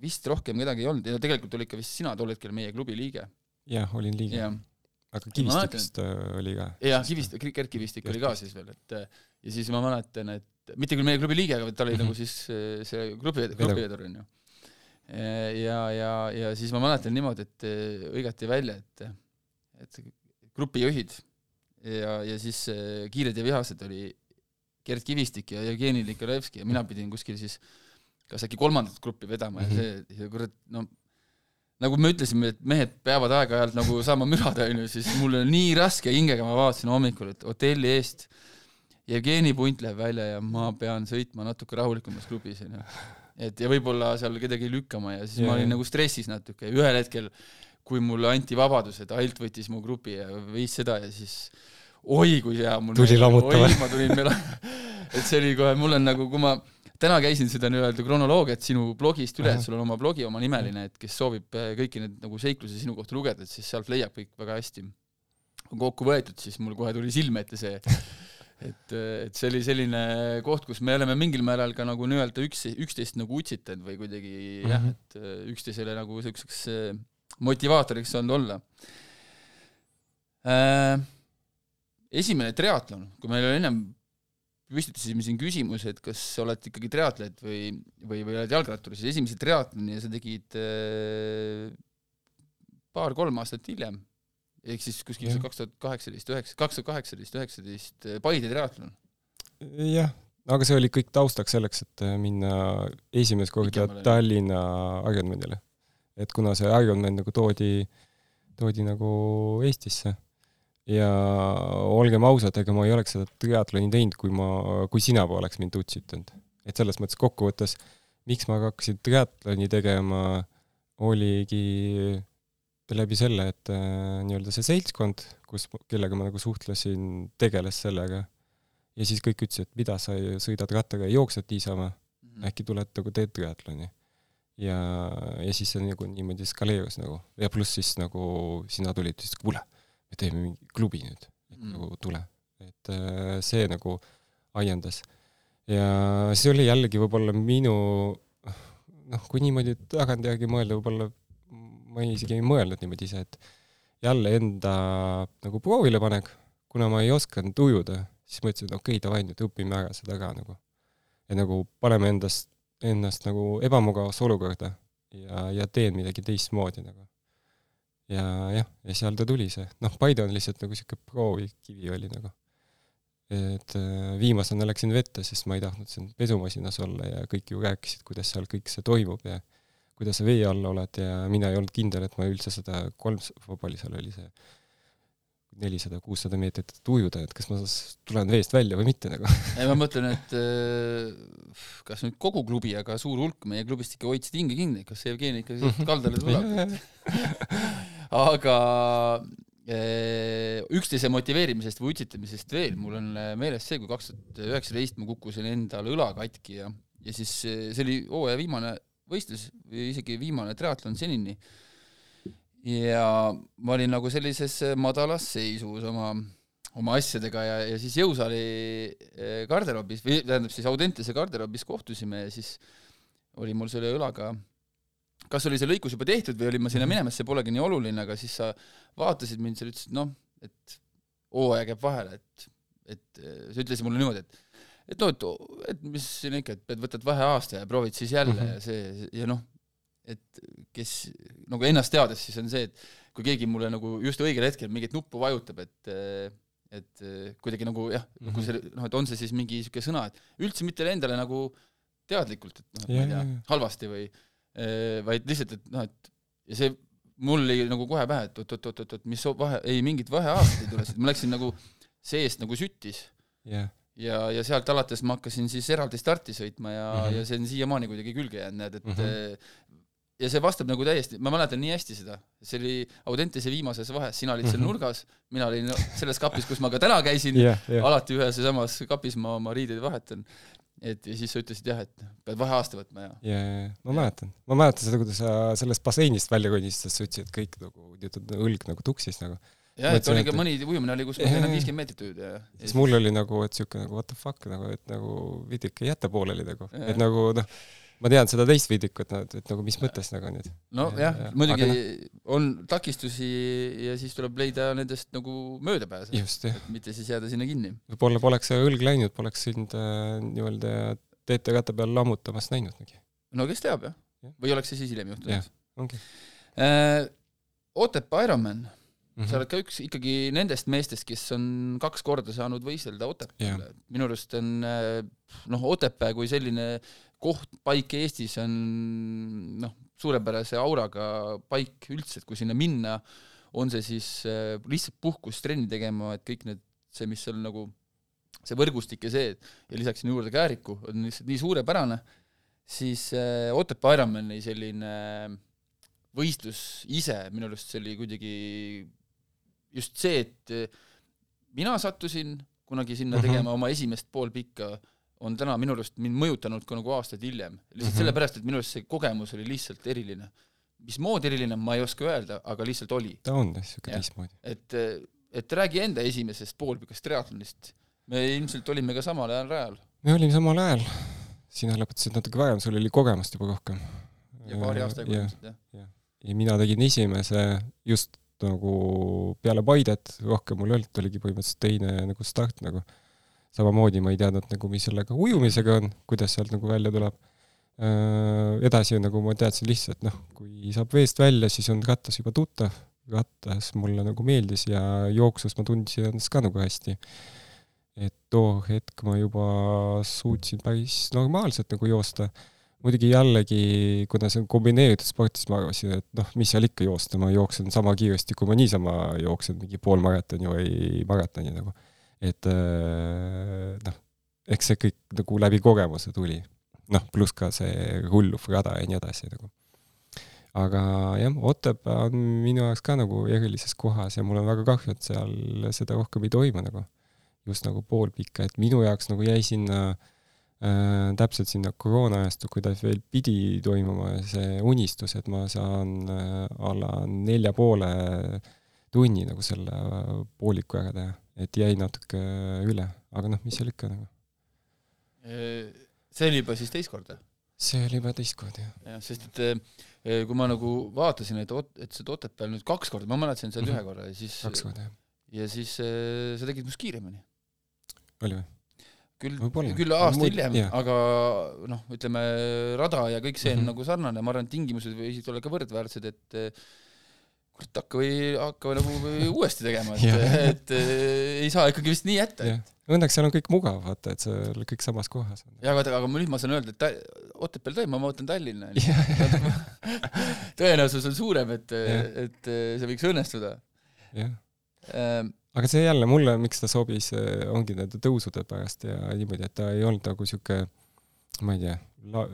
vist rohkem kedagi ei olnud ja tegelikult olid ka vist sina tol hetkel meie klubi liige. jah, olin liige aga Kivistikust äh, oli ka? jah, Kivistik, Gerd Kivistik oli ka siis veel, et ja siis ma mäletan, et mitte küll meie klubi liige, aga ta oli mm -hmm. nagu siis äh, see grupi, grupivedur onju ja, ja, ja siis ma mäletan niimoodi, et eh, hõigati välja, et, et grupijuhid ja, ja siis eh, Kiired ja vihased oli Gerd Kivistik ja Jevgeni Nikolevski ja mina pidin kuskil siis kas äkki kolmandat gruppi vedama ja see, see kurat, no nagu me ütlesime, et mehed peavad aeg-ajalt nagu saama mürada, onju, siis mul oli nii raske hingega, ma vaatasin hommikul, et hotelli eest Jevgeni punt läheb välja ja ma pean sõitma natuke rahulikumas klubis, onju et ja võib-olla seal kedagi lükkama ja siis ja, ma olin nagu stressis natuke ühel hetkel kui mulle anti vabadus, et Alt võttis mu grupi ja viis seda ja siis oi kui hea mul tuli lammutama. ma tulin meele et see oli kohe, mul on nagu, kui ma täna käisin seda nii-öelda kronoloogiat sinu blogist üle, et sul on oma blogi omanimeline, et kes soovib äh, kõiki neid nagu seiklusi sinu kohta lugeda, et siis sealt leiab kõik väga hästi. kokku võetud, siis mul kohe tuli silme ette see, et, et see oli selline koht, kus me oleme mingil määral ka nagu nii-öelda üks, üksteist nagu utsitanud või kuidagi mm -hmm. jah, Mhm. et äh, üksteisele nagu siukseks äh, motivaatoriks olnud olla äh,. esimene triatlon, kui meil oli ennem püstitasime siin küsimuse, et kas sa oled ikkagi triatlet või, või, või oled jalgrattur, siis esimese triatloni sa tegid äh, paar-kolm aastat hiljem, ehk siis kuskil Jah. kaks tuhat kaheksateist, üheksa, kaks tuhat kaheksateist, üheksateist äh, Paide triatlon. jah, aga see oli kõik taustaks selleks, et äh, minna esimest korda. Tallinna Ironmanile. et kuna see Ironman nagu toodi, toodi nagu Eestisse ja olgem ausad, ega ma ei oleks seda triatloni teinud, kui ma, kui sina poleks mind utsitanud. et selles mõttes kokkuvõttes, miks ma hakkasin triatloni tegema, oligi läbi selle, et äh, nii-öelda see seltskond, kus, kellega ma nagu suhtlesin, tegeles sellega ja siis kõik ütlesid, et mida sa sõidad rattaga ja jooksed niisama, äkki tuled nagu teed triatloni. ja, ja siis see nagu niimoodi eskaleerus nagu ja pluss siis nagu sina tulid, ütlesid kuule, me teeme mingi klubi nüüd, et Mm. mm. nagu tule. et äh, see nagu ajendas. ja see oli jällegi võib-olla minu noh, kui niimoodi tagantjärgi mõelda, võib-olla ma ei, isegi ei mõelnud niimoodi ise, et jälle enda nagu proovile panek, kuna ma ei osanud ujuda, siis mõtlesin, et okei okay,, davai, nüüd õpime ära seda ka nagu. ja nagu paneme endast, ennast nagu ebamugavasse olukorda ja, ja teen midagi teistmoodi nagu. ja jah, ja seal ta tuli see, noh, Paide on lihtsalt nagu sihuke proovikivi oli nagu. et äh, viimasena läksin vette, sest ma ei tahtnud siin pesumasinas olla ja kõik ju rääkisid, kuidas seal kõik see toimub ja kuidas sa vee all oled ja mina ei olnud kindel, et ma üldse seda kolm, palju seal oli see nelisada, kuussada meetrit ujuda, et kas ma tulen veest välja või mitte nagu. ei, ma mõtlen, et äh, kas nüüd kogu klubi, aga suur hulk meie klubist ikka hoidsid hinge kinni, kas Jevgeni ikka kaldale tuleb. aga äh, üksteise motiveerimisest või utsitamisest veel, mul on äh, meeles see, kui kaks tuhat üheksateist ma kukkusin endal õla katki ja, ja siis see oli hooaja viimane võistlus või isegi viimane triatlon senini. ja ma olin nagu sellises madalas seisus oma, oma asjadega ja, ja siis jõusaali äh, garderoobis või tähendab siis Audentese garderoobis kohtusime ja siis oli mul selle õlaga kas oli see lõikus juba tehtud või olin ma sinna minemas, see polegi nii oluline, aga siis sa vaatasid mind, sa ütlesid, noh, et hooaeg jääb vahele, et, et äh, sa ütlesid mulle niimoodi, et et noh, et, et mis siin ikka, et pead, võtad vaheaasta ja proovid siis jälle mm -hmm. ja see ja noh, et kes nagu ennast teades, siis on see, et kui keegi mulle nagu just õigel hetkel mingit nuppu vajutab, et et kuidagi nagu jah mm, -hmm. kui see noh, et on see siis mingi niisugune sõna, et üldse mitte endale nagu teadlikult, et noh, et ma ei tea, halvasti või vaid lihtsalt, et noh, et ja see mul oli nagu kohe pähe, et oot-oot-oot-oot, mis vahe, ei mingit vaheaastat ei tule, sest ma läksin nagu seest nagu süttis yeah. Ja, ja sealt alates ma hakkasin siis eraldi starti sõitma ja mm, -hmm. ja see on siiamaani kuidagi külge jäänud, näed, et mm -hmm. ja see vastab nagu täiesti, ma mäletan nii hästi seda, see oli Audentese viimases vahes, sina olid seal Mhm. nurgas, mina olin selles kapis, kus ma ka täna käisin yeah,, yeah. alati ühes ja samas kapis ma oma riideid vahetan et ja siis sa ütlesid jah, et pead vaheaasta võtma ja. ja, ja ma mäletan, ma mäletan seda, kuidas sa sellest basseinist välja konistasid, sa ütlesid, et kõik nagu, õlg nagu tuksis nagu. Jah, et oli ka mõni ujumine oli, kus ma sain viiskümmend meetrit ujuda ja. siis mul oli nagu, et siuke nagu what the fuck nagu, et nagu veidi ikka jäta pooleli nagu, et nagu noh, ma tean seda teist veidikut, et, et nagu mis mõttes nagu nüüd. nojah, muidugi no. on takistusi ja siis tuleb leida nendest nagu möödapääse. mitte siis jääda sinna kinni. võib-olla poleks see õlg läinud, poleks sind äh, nii-öelda TT-ratta peal lammutamas näinudki. no kes teab jah ja., või oleks see siis hiljem juhtunud. ongi äh,. Otepää Ironman mm, -hmm. sa oled ka üks ikkagi nendest meestest, kes on kaks korda saanud võistelda Otepääle. minu arust on noh, Otepää kui selline koht, paik Eestis on noh, suurepärase auraga paik üldse, et kui sinna minna, on see siis äh, lihtsalt puhkust trenni tegema, et kõik need, see, mis seal nagu, see võrgustik ja see, ja lisaks sinna juurde Kääriku, on lihtsalt nii suurepärane, siis äh, Otepää Ironmani selline võistlus ise, minu arust see oli kuidagi just see, et eh, mina sattusin kunagi sinna Mhm. tegema oma esimest poolpikka, on täna minu arust mind mõjutanud ka nagu aastaid hiljem. lihtsalt Mhm. sellepärast, et minu arust see kogemus oli lihtsalt eriline. mismoodi eriline, ma ei oska öelda, aga lihtsalt oli. ta on niisugune Jah. teistmoodi. et, et räägi enda esimesest poolpikast triatlonist. me ilmselt olime ka samal ajal rajal me olime samal ajal, sina lõpetasid natuke varem, sul oli kogemust juba rohkem. ja paari aastaga ja, ilmselt jah. ja mina tegin esimese just nagu peale Paidet, rohkem mul ei olnud, oligi põhimõtteliselt teine nagu start nagu. samamoodi ma ei teadnud nagu, mis sellega ujumisega on, kuidas sealt nagu välja tuleb. edasi nagu ma teadsin lihtsalt noh, kui saab veest välja, siis on rattas juba tuttav, rattas mulle nagu meeldis ja jooksus ma tundsin ennast ka nagu hästi. et too hetk ma juba suutsin päris normaalselt nagu joosta muidugi jällegi, kuna see on kombineeritud sport, siis ma arvasin, et noh, mis seal ikka joosta, ma jooksen sama kiiresti, kui ma niisama jooksen mingi pool maratoni või maratoni nagu. et äh, noh, eks see kõik nagu läbi kogemuse tuli. noh, pluss ka see rulluv rada ja nii edasi nagu. aga jah, Otepää on minu jaoks ka nagu erilises kohas ja mul on väga kahju, et seal seda rohkem ei toimu nagu. just nagu poolpikka, et minu jaoks nagu jäi sinna äh, täpselt sinna koroona ajastu, kui ta veel pidi toimuma, see unistus, et ma saan äh, alla nelja poole tunni nagu selle äh, pooliku ära teha, et jäi natuke üle, aga noh, mis seal ikka nagu. see oli juba siis teist korda see oli juba teist korda jah. jah, sest et kui ma nagu vaatasin, et Ot-, et sa oled Otepääl nüüd kaks korda, ma mäletasin seal Mhm. ühe korra ja siis kaks korda jah. ja siis sa tegid minust kiiremini. oli või? Küll küll aasta Muid- hiljem aga noh, ütleme rada ja kõik see on Mhm. nagu sarnane, ma arvan, et tingimused võisid olla ka võrdväärsed, et eh, kurat, hakka või hakka nagu või uuesti tegema, et et eh, ei saa ikkagi vist nii jätta. Õnneks seal on kõik mugav, vaata, et seal kõik samas kohas on. ja aga, aga nüüd ma saan öelda, et Otepääl toimub, ma ootan Tallinna. tõenäosus on suurem, et, et see võiks õnnestuda jah. Aga see jälle mulle, miks ta sobis, ongi nende tõusude pärast ja niimoodi, et ta ei olnud nagu sihuke, ma ei tea la,,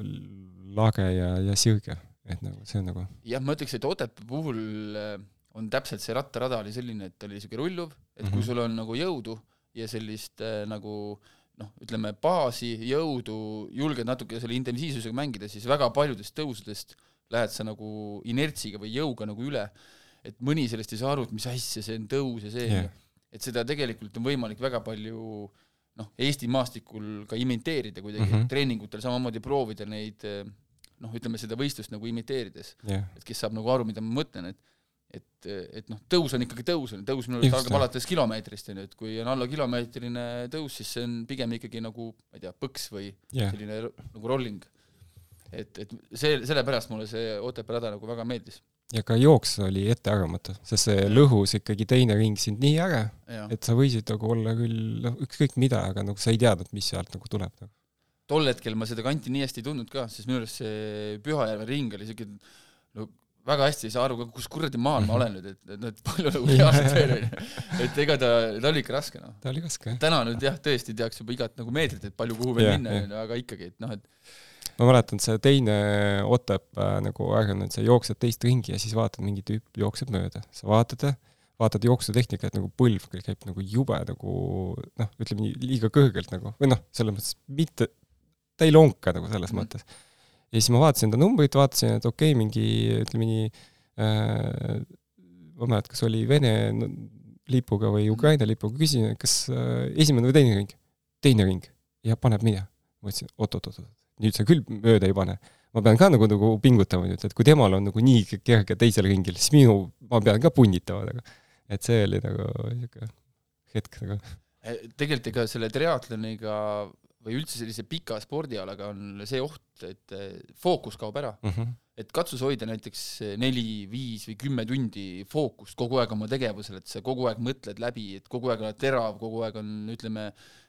lage ja, ja sirge, et nagu see on nagu jah, ma ütleks, et Otepää puhul äh, on täpselt see rattarada oli selline, et ta oli siuke rulluv, et kui Mhm. sul on nagu jõudu ja sellist äh, nagu noh, ütleme baasi, jõudu, julged natuke selle intensiivsusega mängida, siis väga paljudest tõusudest lähed sa nagu inertsiga või jõuga nagu üle. et mõni sellest ei saa aru, et mis asja see on tõus ja see yeah., et seda tegelikult on võimalik väga palju noh, Eesti maastikul ka imiteerida kuidagi mm. -hmm. treeningutel samamoodi proovida neid äh, noh, ütleme seda võistlust nagu imiteerides jah, et kes saab nagu aru, mida ma mõtlen, et et, et noh, tõus on ikkagi tõus, on tõus minu arust algab alates kilomeetrist, on ju, et kui on alla kilomeetrine tõus, siis see on pigem ikkagi nagu ma ei tea, põks või jah, selline nagu rolling. et, et see, sellepärast mulle see Otepää rada nagu väga meeldis. Ja ka jooks oli ettearvamatu, sest see lõhus ikkagi teine ring sind nii ära, et sa võisid nagu olla küll noh, ükskõik mida, aga nagu sa ei teadnud, mis sealt nagu tuleb nagu.. tol hetkel ma seda kanti nii hästi ei tundnud ka, sest minu arust see Pühajärve ring oli siuke no väga hästi ei saa aru, kus kuradi maal ma olen nüüd, et, et, et palju nagu reaalselt veel ju. et ega ta, ta oli ikka raske noh. ta oli raske jah. täna nüüd jah, tõesti teaks juba igat nagu meetrit, et palju kuhu veel minna aga ikkagi, et noh, et ma mäletan, see teine Otepää nagu aeg on, et sa jooksed teist ringi ja siis vaatad, mingi tüüp jookseb mööda, sa vaatad, vaatad jooksutehnikat nagu põlv käib nagu jube nagu noh, ütleme nii liiga kõrgelt nagu või noh, selles mõttes mitte, ta ei lonka nagu selles Mhm. mm. mõttes. ja siis ma vaatasin ta numbrit, vaatasin, et okei okay,, mingi ütleme nii äh,, ma ei mäleta, kas oli Vene lipuga või Ukraina lipuga, küsisin, kas äh, esimene või teine ring. teine ring ja paneb minema. ma ütlesin oot-oot-oot, nüüd sa küll mööda ei pane. ma pean ka nagu, nagu pingutama nüüd, et kui temal on nagu nii kerge teisel ringil, siis minu, ma pean ka punnitama nagu. et see oli nagu siuke hetk nagu. eh, tegelikult ega selle triatloniga või üldse sellise pika spordialaga on see oht, et eh, fookus kaob ära. et katsus hoida näiteks neli, viis või kümme tundi fookust kogu aeg oma tegevusel, et sa kogu aeg mõtled läbi, et kogu aeg oled terav, kogu aeg on, ütleme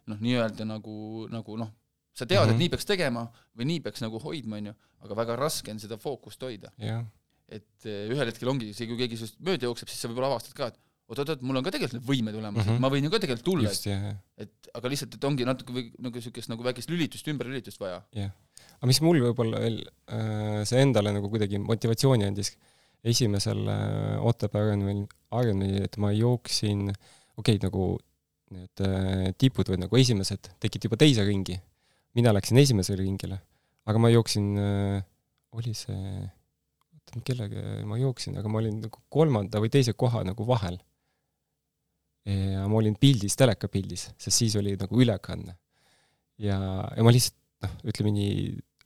noh, nii-öelda nagu, nagu noh, sa tead mm, -hmm. Mhm. et nii peaks tegema või nii peaks nagu hoidma, onju, aga väga raske on seda fookust hoida. jah, et eh, ühel hetkel ongi see, kui keegi sinust mööda jookseb, siis sa võib-olla avastad ka, et oot-oot-oot, mul on ka tegelikult need võimed olemas mm, Mhm. -hmm. et ma võin ju ka tegelikult tulla, jah, jah. et aga lihtsalt, et ongi natuke või nagu siukest nagu väikest lülitust, ümberlülitust vaja. aga mis mul võib-olla veel äh, see endale nagu kuidagi motivatsiooni andis, esimesel äh, Otepää Ironmanil, Ironmanil, et ma jooksin, okei okay,, nagu need äh, tipud või nagu esimesed tegid juba teise ringi. Mina läksin esimesele ringile, aga ma jooksin äh,, oli see, oota, kellega ma jooksin, aga ma olin nagu kolmanda või teise koha nagu vahel. ja ma olin pildis, telekapildis, sest siis oli nagu ülekanne. ja, ja ma lihtsalt noh, ütleme nii,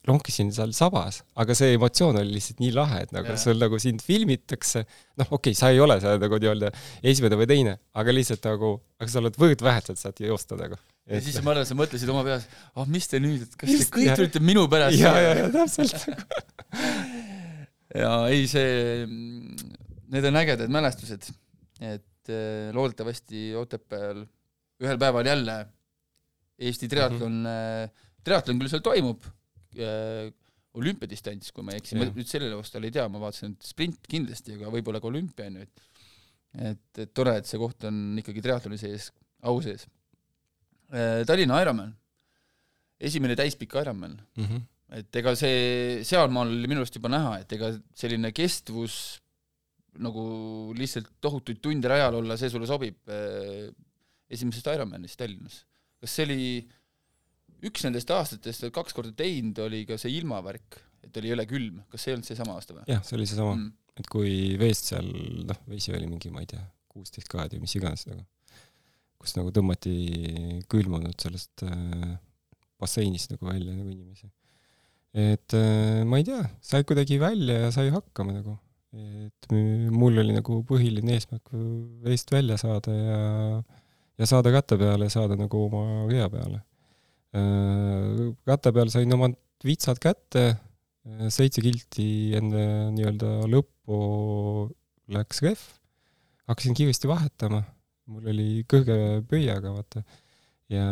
lonkisin seal sabas, aga see emotsioon oli lihtsalt nii lahe, et nagu yeah. sul nagu sind filmitakse, noh, okei okay,, sa ei ole seal nagu nii-öelda esimene või teine, aga lihtsalt nagu, aga sa oled võrdväärselt saad joosta nagu. Ja et... siis ma arvan, sa mõtlesid oma peas, ah oh, mis te nüüd, et kas te kõik tulite minu pärast? ja, ja, ja täpselt ja ei, see, need on ägedad mälestused, et äh, loodetavasti Otepääl ühel päeval jälle Eesti triatlon mm, -hmm. triatlon küll seal toimub äh, olümpiadistants, kui ma ei eksi, ma nüüd sellele vastu ei tea, ma vaatasin, et sprint kindlasti, aga võib-olla ka olümpia on ju, et et, et tore, et see koht on ikkagi triatloni sees, au sees. Tallinna Ironman, esimene täispikk Ironman mm. -hmm. et ega see, sealmaal oli minu arust juba näha, et ega selline kestvus nagu lihtsalt tohutuid tunde rajal olla, see sulle sobib äh, esimesest Ironmanist Tallinnas. kas see oli äh, üks nendest aastatest, kaks korda teinud, oli ka see ilmavärk, et oli jõle külm, kas see ei olnud seesama aasta või? jah, see oli seesama mm., et kui veest seal, noh, vesi oli mingi, ma ei tea, kuusteist kraadi või mis iganes nagu, kus nagu tõmmati külmunud sellest äh, basseinist nagu välja nagu inimesi. et äh, ma ei tea, sai kuidagi välja ja sai hakkama nagu, et mul oli nagu põhiline eesmärk veest välja saada ja ja saada katte peale ja saada nagu oma rea peale. Katte peal sain omad vitsad kätte, seitse kilti enne nii-öelda lõppu läks rehv, hakkasin kiiresti vahetama, mul oli kõrge pöiaga, vaata, ja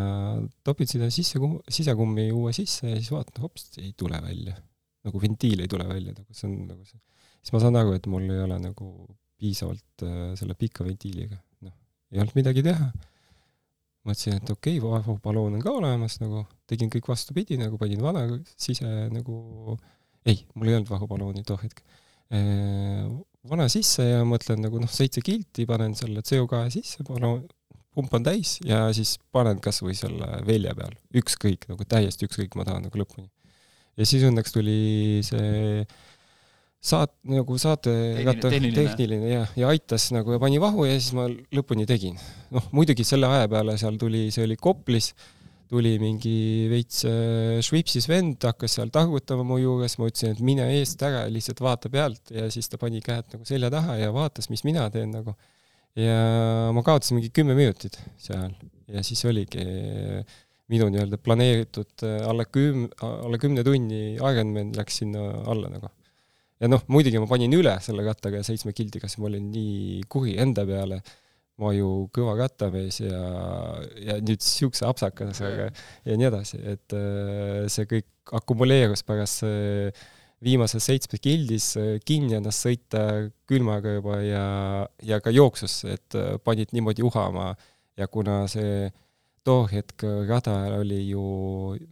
topin sinna sisse, sisekummi uue sisse ja siis vaatan, hops, ei tule välja. nagu ventiil ei tule välja, nagu see on nagu see, siis ma saan aru, et mul ei ole nagu piisavalt äh, selle pika ventiiliga, noh, ei olnud midagi teha mõtlesin, et okei okay,, vahvapaloon on ka olemas nagu, tegin kõik vastupidi, nagu panin vana sise nagu, ei, mul ei olnud vahvapalooni too hetk. Vana sisse ja mõtlen nagu noh, seitse kilti, panen selle CO2 sisse, palun, pumpan täis ja siis panen kas või selle velje peal, ükskõik, nagu täiesti ükskõik, ma tahan nagu lõpuni. ja siis õnneks tuli see saat-, nagu saatekattor, tehniline, tehniline jah, ja aitas nagu ja pani vahu ja siis ma lõpuni tegin. noh, muidugi selle aja peale seal tuli, see oli Koplis, tuli mingi veits äh, švipsis vend, hakkas seal targutama mu juures, ma ütlesin, et mine eest ära, lihtsalt vaata pealt ja siis ta pani käed nagu selja taha ja vaatas, mis mina teen nagu. ja ma kaotasin mingi kümme minutit seal. Ja siis oligi minu nii-öelda planeeritud äh, alla küm-, alla kümne tunni Ironman läks sinna alla nagu. Ja noh, muidugi ma panin üle selle kattega seitsme kildiga, sest ma olin nii kuri enda peale, ma ju kõva kattamees ja, ja nüüd siukse apsakasega ja nii edasi, et äh, see kõik akumuleerus pärast viimases seitsmes kildis äh, kinni ennast sõita külmaga juba ja, ja ka jooksus, et äh, panid niimoodi uhama. Ja kuna see too hetk rada oli ju,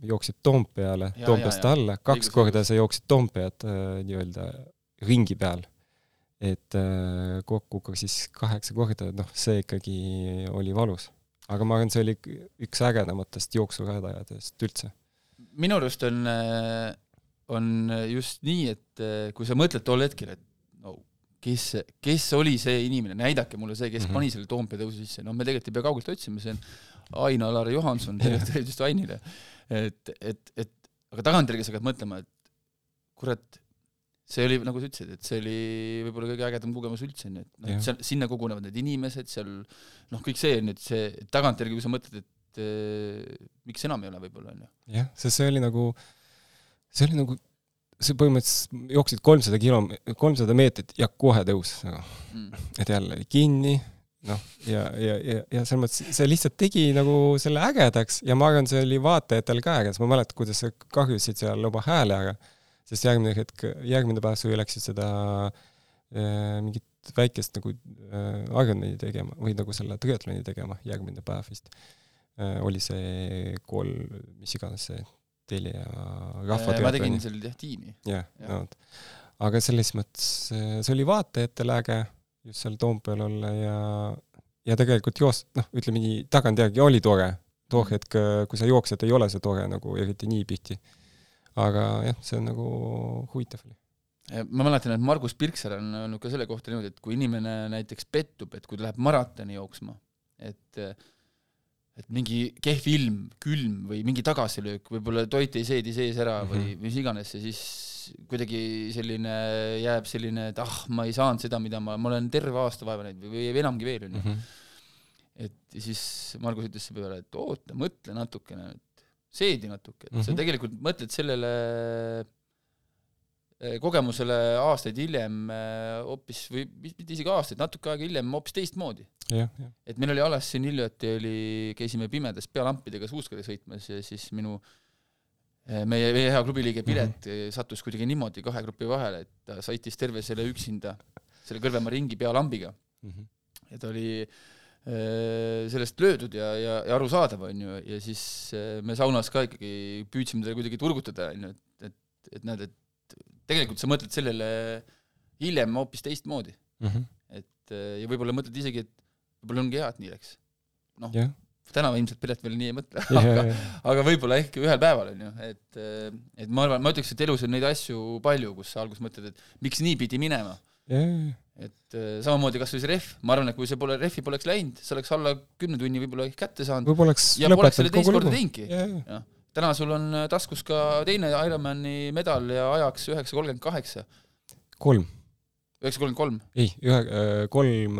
jooksid Toompeale, Toompeast alla, kaks korda sa jooksid Toompead nii-öelda ringi peal. Et äh, kokku ka siis kaheksa korda, noh, see ikkagi oli valus. aga ma arvan, see oli üks ägedamatest jooksuradajadest üldse. minu arust on, äh, on just nii, et äh, kui sa mõtled tol hetkel, et no kes, kes oli see inimene, näidake mulle see, kes mm -hmm. pani selle Toompea tõusu sisse, noh, me tegelikult ei pea kaugelt otsima, see on Ain-Alar Johanson, tervitus Ainile. et, et, et aga tagantjärgi sa hakkad mõtlema, et kurat, see oli, nagu sa ütlesid, et see oli võib-olla kõige ägedam kogemus üldse, onju, et noh, seal, sinna kogunevad need inimesed, seal noh, kõik see, nüüd see tagantjärgi, kui sa mõtled, et eh, miks enam ei ole võib-olla, onju. jah, sest see oli nagu, see oli nagu, see põhimõtteliselt jooksid kolmsada kilo, kolmsada meetrit ja kohe tõus nagu. Mm.. et jälle kinni noh, ja, ja, ja, ja selles mõttes see lihtsalt tegi nagu selle ägedaks ja ma arvan, see oli vaatajatel ka äge, sest ma mäletan, kuidas sa kahjusid seal oma hääle, aga sest järgmine hetk, järgmine päev sa ju läksid seda äh, mingit väikest nagu äh, Ironmani tegema või nagu selle triatloni tegema, järgmine päev vist äh,. oli see kolm, mis iganes see Telia rahvatriatloni. ma tegin seal jah tiimi. jah, no vot aga selles mõttes äh, see oli vaatajatele äge just seal Toompeal olla ja, ja tegelikult joos-, noh, ütleme nii, tagantjärgi oli tore. too hetk, kui sa jooksed, ei ole see tore nagu eriti niipidi. Aga jah, see on nagu huvitav oli ma mäletan, et Margus Pirksaar on öelnud ka selle kohta niimoodi, et kui inimene näiteks pettub, et kui ta läheb maratoni jooksma, et et mingi kehv ilm, külm või mingi tagasilöök, võib-olla toit ei seedi sees ära või mm -hmm. mis iganes ja siis kuidagi selline jääb selline, et ah, ma ei saanud seda, mida ma, ma olen terve aasta vaeva näinud või, või enamgi veel, onju. Mhm. et siis Margus ütles selle peale, et oota, mõtle natukene, et seedi natuke, et mm -hmm. sa mhm. tegelikult mõtled sellele Eh, kogemusele aastaid hiljem eh, hoopis või mitte isegi aastaid, natuke aega hiljem hoopis teistmoodi. et meil oli alles siin hiljuti oli, käisime pimedas pealampidega suuskadega sõitmas ja siis minu eh, meie, meie hea klubiliige Piret mm -hmm. sattus kuidagi niimoodi kahe grupi vahele, et ta sõitis terve selle üksinda, selle Kõrvemaa ringi pealambiga mm. -hmm. ja ta oli sellest löödud ja, ja, ja arusaadav, on ju, ja siis me saunas ka ikkagi püüdsime teda kuidagi turgutada, on ju, et, et, et näed, et tegelikult sa mõtled sellele hiljem hoopis teistmoodi mm. -hmm. et äh, ja võib-olla mõtled isegi, et võib-olla ongi hea, et nii läks. noh yeah., täna ilmselt Piret veel nii ei mõtle yeah,, aga yeah., aga võib-olla ehk ühel päeval, on ju, et äh, et ma arvan, ma ütleks, et elus on neid asju palju, kus sa alguses mõtled, et miks nii pidi minema yeah.. Et äh, samamoodi kas või see rehv, ma arvan, et kui see pole, rehvi poleks läinud, sa oleks alla kümne tunni võib-olla kätte saanud. oleks ja poleks selle teist korda teinudki täna sul on äh, taskus ka teine Ironmani medal ja ajaks üheksa kolmkümmend kaheksa. kolm. üheksa kolmkümmend kolm? ei, ühe, äh, kolm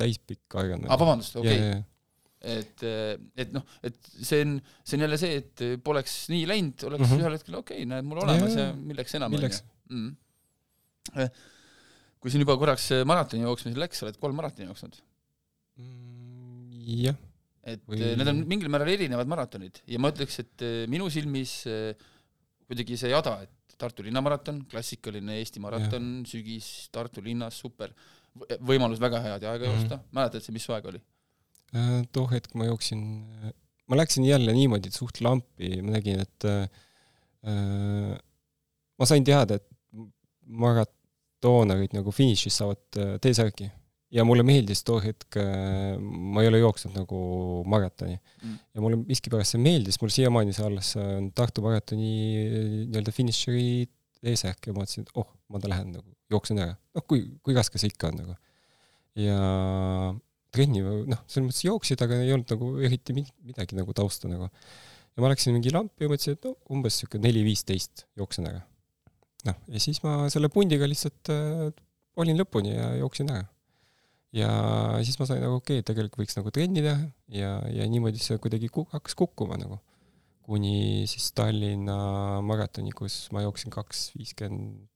täispikka Ironmani. aa, vabandust, okei okay. et, et noh, et see on, see on jälle see, et poleks nii läinud, oleks mm -hmm. ühel hetkel okei okay,, näed, mul olemas ja, ja milleks enam, on ju. Mm. Kui siin juba korraks maratoni jooksmisel läks, sa oled kolm maratoni jooksnud mm,? jah et Või... Eh, need on mingil määral erinevad maratonid ja ma ütleks, et eh, minu silmis eh, kuidagi see jada, et Tartu linnamaraton, klassikaline Eesti maraton, sügis Tartu linnas, super, võimalus väga head aega joosta mm -hmm., mäletad sa, mis su aeg oli? Äh, too hetk ma jooksin, ma läksin jälle niimoodi suht lampi, ma nägin, et äh, ma sain teada, et maratoonarid nagu finišis saavad äh, T-särgi ja mulle meeldis too hetk, äh, ma ei ole jooksnud nagu maratoni mm. ja mulle miskipärast see meeldis, mul siiamaani see alles on Tartu maratoni äh, nii-öelda finišeri eesmärk ja ma mõtlesin, et oh, ma lähen nagu, jooksen ära. noh, kui, kui raske see ikka on nagu. ja trenni, noh, selles mõttes jooksid, aga ei olnud nagu eriti midagi nagu tausta nagu. ja ma läksin mingi lampi ja mõtlesin, et no umbes sihuke neli-viisteist jooksen ära. Noh, ja siis ma selle pundiga lihtsalt äh, olin lõpuni ja jooksin ära ja siis ma sain nagu okei okay,, tegelikult võiks nagu trenni teha ja, ja niimoodi see kuidagi kuk-, hakkas kukkuma nagu. kuni siis Tallinna maratoni, kus ma jooksin kaks viiskümmend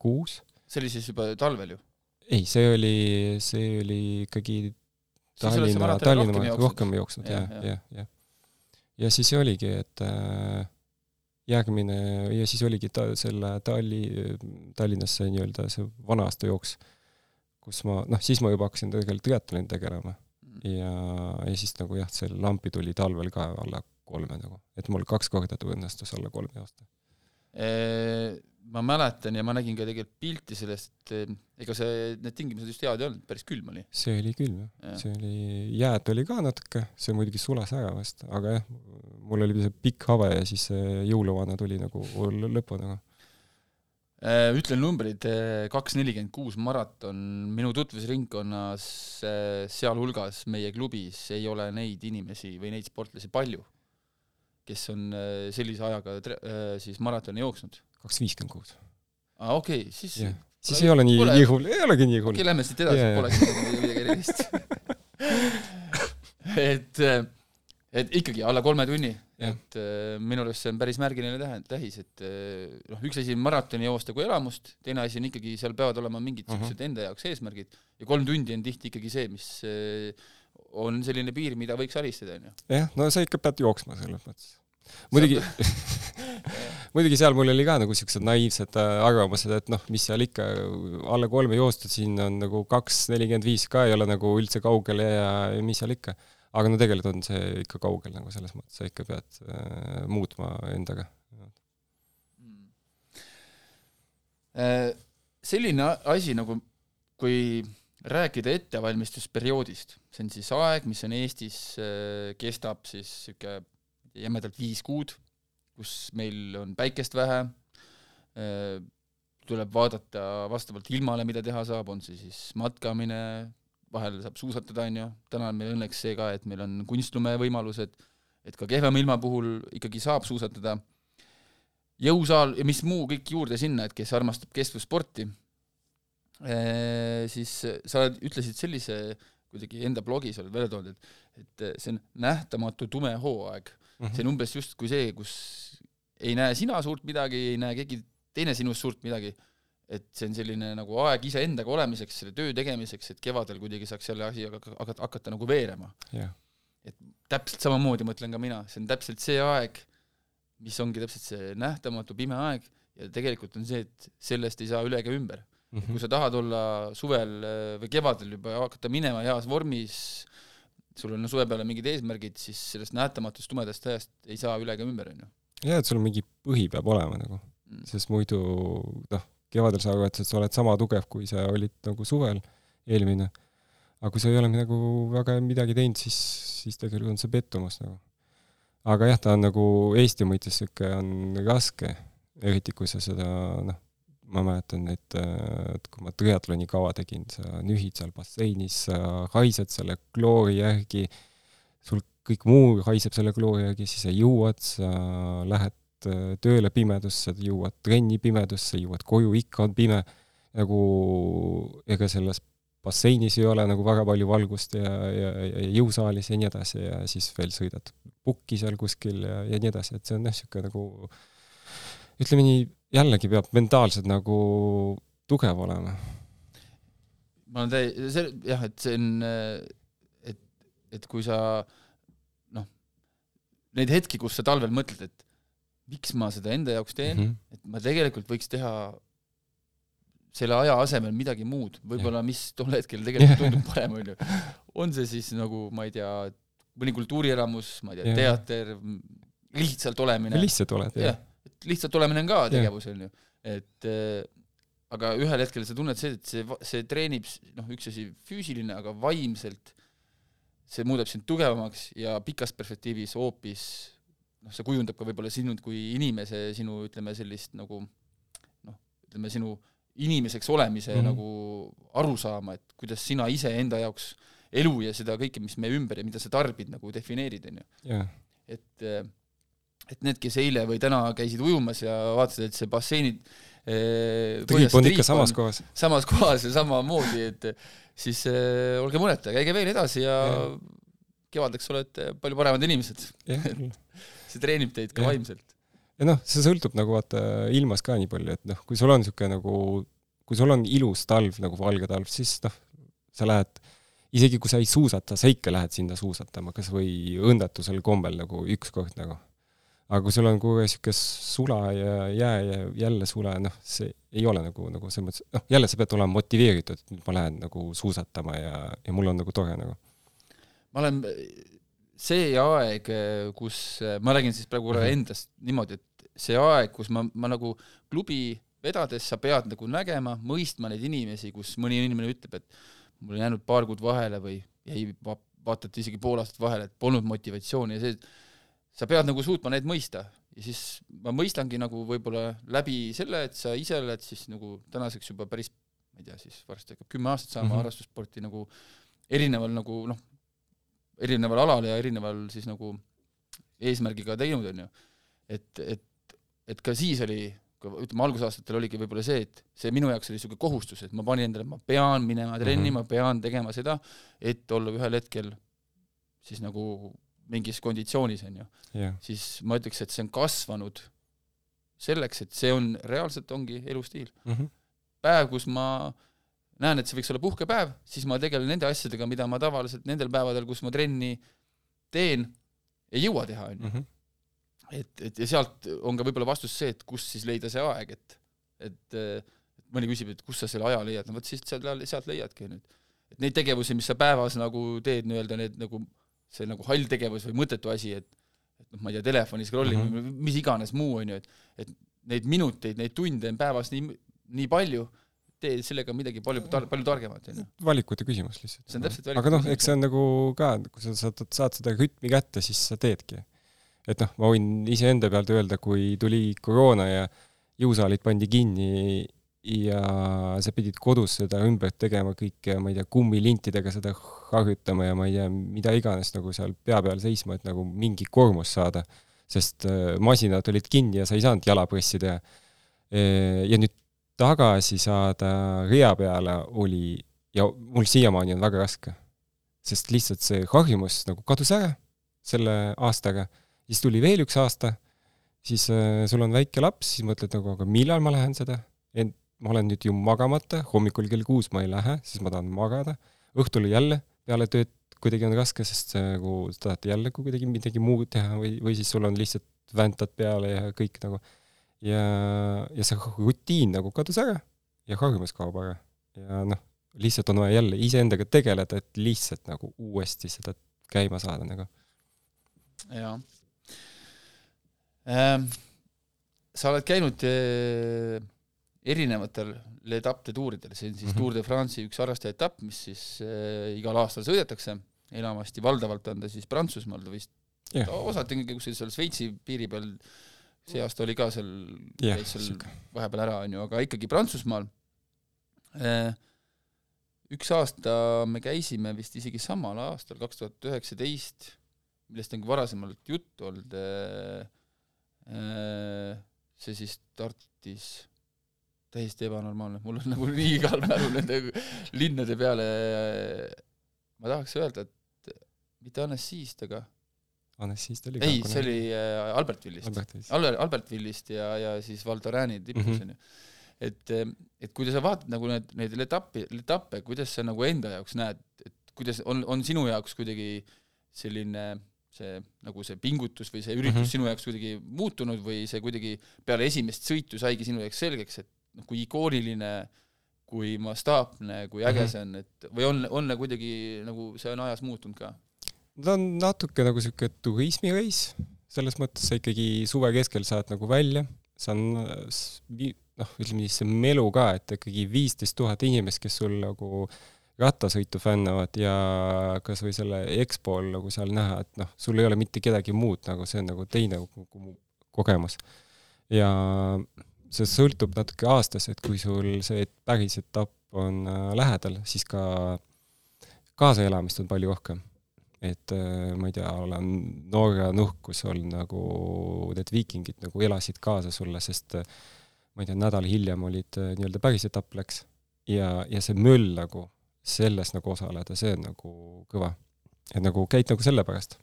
kuus. see oli siis juba talvel ju? ei, see oli, see oli ikkagi Tallinna, Tallinna rohkem, rohkem jooksnud jah, jah, jah. ja, ja. ja siis oligi, et äh, järgmine ja siis oligi ta selle Talli-, Tallinnas see nii-öelda see vana aasta jooks kus ma, noh, siis ma juba hakkasin tegelikult triatloni tegelema mm. ja, ja siis nagu jah, see lampi tuli talvel ka alla kolme nagu, et mul kaks korda õnnestus alla kolme joosta. Ma mäletan ja ma nägin ka tegelikult pilti sellest, ega see, need tingimused just head ei olnud, päris külm oli. see oli külm jah ja., see oli, jääd oli ka natuke, see muidugi sulas ära vast, aga jah, mul oli see pikk habe ja siis jõuluvana tuli nagu lõpuni nagu Äh, ütlen numbrid, kaks nelikümmend kuus maraton, minu tutvusringkonnas, sealhulgas meie klubis ei ole neid inimesi või neid sportlasi palju, kes on sellise ajaga siis maratoni jooksnud. kaks viiskümmend kuus. aa, okei okay,, siis yeah. siis ei ole nii, nii hull, ei olegi nii hull. okei okay,, lähme siit edasi yeah., polegi midagi erilist et, et ikkagi alla kolme tunni et äh, minu arust see on päris märgiline tähend, tähis, et äh, noh, üks asi on maratoni joosta kui elamust, teine asi on ikkagi, seal peavad olema mingid niisugused uh -huh. enda jaoks eesmärgid ja kolm tundi on tihti ikkagi see, mis äh, on selline piir, mida võiks alistada, on ju. jah, no sa ikka pead jooksma selles mõttes. muidugi muidugi seal mul oli ka nagu siuksed naiivsed arvamused, et noh, mis seal ikka, alla kolme joostud, siin on nagu kaks nelikümmend viis ka ei ole nagu üldse kaugel ja, mis seal ikka aga no tegelikult on see ikka kaugel nagu selles mõttes, sa ikka pead äh, muutma endaga äh,. selline asi nagu, kui rääkida ettevalmistusperioodist, see on siis aeg, mis on Eestis, kestab siis niisugune jämedalt viis kuud, kus meil on päikest vähe, tuleb vaadata vastavalt ilmale, mida teha saab, on see siis matkamine, vahel saab suusatada, on ju, täna on meil õnneks see ka, et meil on kunstlume võimalused, et ka kehvema ilma puhul ikkagi saab suusatada, jõusaal ja mis muu kõik juurde sinna, et kes armastab kestvussporti, siis sa ütlesid sellise, kuidagi enda blogis oled välja toonud, et et see on nähtamatu tume hooaeg. Mm. -hmm. see on umbes justkui see, kus ei näe sina suurt midagi, ei näe keegi teine sinust suurt midagi, et see on selline nagu aeg iseendaga olemiseks, selle töö tegemiseks, et kevadel kuidagi saaks jälle asi hakata, hakata nagu veerema. Yeah.. et täpselt samamoodi mõtlen ka mina, see on täpselt see aeg, mis ongi täpselt see nähtamatu pime aeg ja tegelikult on see, et sellest ei saa üle ega ümber mm. -hmm. kui sa tahad olla suvel äh, või kevadel juba hakata minema heas vormis, sul on suve peale mingid eesmärgid, siis sellest nähtamatust tumedast ajast ei saa üle ega ümber, on ju. jaa, et sul mingi põhi peab olema nagu mm., sest muidu noh, kevadel sa arvad, et sa oled sama tugev, kui sa olid nagu suvel eelmine. aga kui sa ei ole nagu väga midagi teinud, siis, siis tegelikult on see pettumus nagu. aga jah, ta on nagu Eesti mõistes sihuke on raske, eriti kui sa seda noh, ma mäletan, et, et kui ma triatloni kava tegin, sa nühid seal basseinis, sa haised selle kloori järgi, sul kõik muu haiseb selle kloori järgi, siis sa jõuad, sa lähed äh, tööle pimedusse, jõuad trenni pimedusse, jõuad koju, ikka on pime. nagu ega selles basseinis ei ole nagu väga palju valgust ja, ja, ja jõusaalis ja nii edasi ja siis veel sõidad pukki seal kuskil ja, ja nii edasi, et see on jah, niisugune nagu ütleme nii, jällegi peab mentaalselt nagu tugev olema. ma olen täi-, see jah, et see on, et, et kui sa neid hetki, kus sa talvel mõtled, et miks ma seda enda jaoks teen mm, -hmm. et ma tegelikult võiks teha selle aja asemel midagi muud, võib-olla mis tol hetkel tegelikult tundub parem, on ju. on see siis nagu, ma ei tea, mõni kultuurielamus, ma ei tea, teater, lihtsalt olemine. lihtsalt oled, jah. Et lihtsalt olemine on ka tegevus, on ju. et äh, aga ühel hetkel sa tunned see, et see, see treenib, noh, üks asi füüsiline, aga vaimselt see muudab sind tugevamaks ja pikas perspektiivis hoopis noh, see kujundab ka võib-olla sinud kui inimese, sinu ütleme sellist nagu noh, ütleme sinu inimeseks olemise mm -hmm. nagu arusaama, et kuidas sina iseenda jaoks elu ja seda kõike, mis meie ümber ja mida sa tarbid, nagu defineerid, on ju. et et need, kes eile või täna käisid ujumas ja vaatasid, et see basseini triip on ikka samas kohas. samas kohas ja samamoodi, et siis äh, olge mõneta, käige veel edasi ja, ja. kevadeks olete palju paremad inimesed see treenib teid ka ja. vaimselt. ja noh, see sõltub nagu vaata ilmast ka nii palju, et noh, kui sul on niisugune nagu, kui sul on ilus talv nagu valge talv, siis noh, sa lähed isegi kui sa ei suusata, sa ikka lähed sinna suusatama, kas või õnnetusel kombel nagu ükskord nagu aga kui sul on kogu aeg niisugune sula ja jää ja jälle sule, noh, see ei ole nagu, nagu selles mõttes, noh, jälle sa pead olema motiveeritud, et nüüd ma lähen nagu suusatama ja, ja mul on nagu tore nagu. ma olen, see aeg, kus, ma räägin siis praegu mm -hmm. endast niimoodi, et see aeg, kus ma, ma nagu klubi vedades sa pead nagu nägema, mõistma neid inimesi, kus mõni inimene ütleb, et mul on jäänud paar kuud vahele või jäi vaata et isegi pool aastat vahele, et polnud motivatsiooni ja see sa pead nagu suutma neid mõista ja siis ma mõistangi nagu võib-olla läbi selle, et sa ise oled siis nagu tänaseks juba päris, ma ei tea, siis varsti hakkab kümme aastat saama mm -hmm. harrastussporti nagu erineval nagu noh, erineval alal ja erineval siis nagu eesmärgiga teinud, on ju. et, et, et ka siis oli, ütleme algusaastatel oligi võib-olla see, et see minu jaoks oli niisugune kohustus, et ma panin endale, ma pean minema trenni mm, -hmm. ma pean tegema seda, et olla ühel hetkel siis nagu mingis konditsioonis, on ju yeah., siis ma ütleks, et see on kasvanud selleks, et see on, reaalselt ongi elustiil mm. -hmm. päev, kus ma näen, et see võiks olla puhkepäev, siis ma tegelen nende asjadega, mida ma tavaliselt nendel päevadel, kus ma trenni teen, ei jõua teha, on ju. Mhm. et, et ja sealt on ka võib-olla vastus see, et kust siis leida see aeg, et, et, mõni küsib, et kust sa selle aja leiad, no vot siis sealt, sealt leiadki, ju. et neid tegevusi, mis sa päevas nagu teed, nii-öelda need nagu see nagu hall tegevus või mõttetu asi, et et noh, ma ei tea, telefoni scrollimine mm -hmm. või mis iganes muu, on ju, et et neid minuteid, neid tunde on päevas nii, nii palju, tee sellega midagi palju tar-, palju targemat, onju. valikute küsimus lihtsalt. see on täpselt aga noh, eks see on nagu ka, kui sa saad, saad seda rütmi kätte, siis sa teedki. et noh, ma võin iseenda pealt öelda, kui tuli koroona ja jõusaalid pandi kinni ja sa pidid kodus seda ümber tegema kõike, ma ei tea, kummilintidega seda harjutama ja ma ei tea, mida iganes nagu seal pea peal seisma, et nagu mingi koormus saada. sest äh, masinad olid kinni ja sa ei saanud jala pressida ja ja nüüd tagasi saada rea peale oli ja mul siiamaani on väga raske. sest lihtsalt see harjumus nagu kadus ära selle aastaga, siis tuli veel üks aasta, siis äh, sul on väike laps, siis mõtled nagu, aga millal ma lähen seda, ma olen nüüd ju magamata, hommikul kell kuus ma ei lähe, siis ma tahan magada, õhtul jälle peale tööd kuidagi on raske, sest nagu sa tahad jälle kuidagi midagi muud teha või, või siis sul on lihtsalt väntad peale ja kõik nagu ja, ja see rutiin nagu kadus ära ja harjumus kaob ära ja noh, lihtsalt on vaja jälle iseendaga tegeleda, et lihtsalt nagu uuesti seda käima saada nagu. jaa ähm,. sa oled käinud äh, erinevatel Le Tap'de tuuridel, see on siis mm. -hmm. Tour de France'i üks harrastajaetapp, mis siis äh, igal aastal sõidetakse, enamasti valdavalt on ta siis Prantsusmaal, ta vist osati ikkagi kuskil seal Šveitsi piiri peal, see aasta oli ka seal, jah, käis seal vahepeal ära, onju, aga ikkagi Prantsusmaal. üks aasta me käisime vist isegi samal aastal, kaks tuhat üheksateist, millest on ka varasemalt juttu olnud. see siis startis täiesti ebanormaalne, mul on nagu nii igal mälu nende linnade peale. ma tahaks öelda, et mitte Annecy'st, aga Annecy'st oli ei, see oli äh, Albertvillist. Albertis. Albert, Albertvillist ja, ja siis Val d'Orani tipus Mhm. onju mm -hmm.. et, et kui sa vaatad nagu need, neid etappe, etappe, kuidas sa nagu enda jaoks näed, et kuidas on, on sinu jaoks kuidagi selline see nagu see pingutus või see üritus mm. -hmm. sinu jaoks kuidagi muutunud või see kuidagi peale esimest sõitu saigi sinu jaoks selgeks, et noh, kui ikooniline, kui mastaapne, kui äge Mhm. see on, et või on, on kuidagi nagu see on ajas muutunud ka? ta on natuke nagu sihuke turismireis, selles mõttes sa ikkagi suve keskel saad nagu välja, see on noh, ütleme siis see melu ka, et ikkagi viisteist tuhat inimest, kes sul nagu rattasõitu fännavad ja kasvõi selle EXPO-l nagu seal näha, et noh, sul ei ole mitte kedagi muud nagu see on nagu teine kogemus. ja see sõltub natuke aastas, et kui sul see päris etapp on äh, lähedal, siis ka kaasaelamist on palju rohkem et äh, ma ei tea, olen Norra nuhkus olnud nagu need viikingid nagu elasid kaasa sulle, sest äh, ma ei tea, nädal hiljem olid nii-öelda päris etapp läks ja, ja see möll nagu selles nagu osaleda, see on nagu kõva. et nagu käid nagu sellepärast.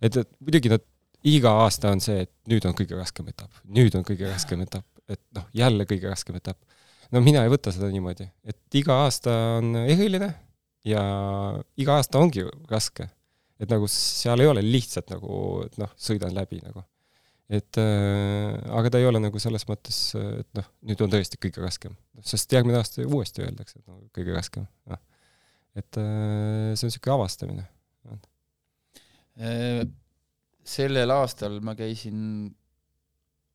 et, et muidugi nad iga aasta on see, et nüüd on kõige raskem etapp, nüüd on kõige raskem etapp, et noh, jälle kõige raskem etapp. no mina ei võta seda niimoodi, et iga aasta on eriline ja iga aasta ongi raske et nagu seal ei ole lihtsalt nagu, et noh, sõidan läbi nagu. et äh, aga ta ei ole nagu selles mõttes, et noh, nüüd on tõesti kõige raskem, sest järgmine aasta uuesti öeldakse, et no kõige raskem, noh. et äh, see on niisugune avastamine. sellel aastal ma käisin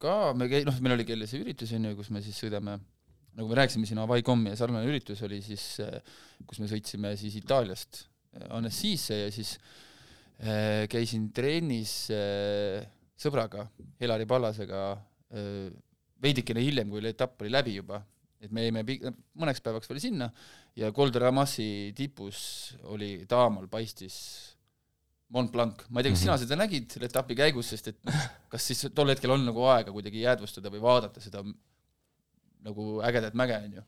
ka, me käi-, noh, meil oli kell see üritus on ju, kus me siis sõidame, nagu me rääkisime siin Hawaii kommi ja sarnane üritus oli siis, kus me sõitsime siis Itaaliast Annecy'sse ja siis äh, käisin trennis äh, sõbraga, Elari Pallasega äh, veidikene hiljem, kui etapp oli läbi juba, et me jäime pi- mõneks päevaks veel sinna ja Col de Ramassi tipus oli taamal paistis Mont Blanc, ma ei tea, kas sina Mhm. seda nägid selle etapi käigus, sest et kas siis tol hetkel on nagu aega kuidagi jäädvustada või vaadata seda nagu ägedat mäge, onju.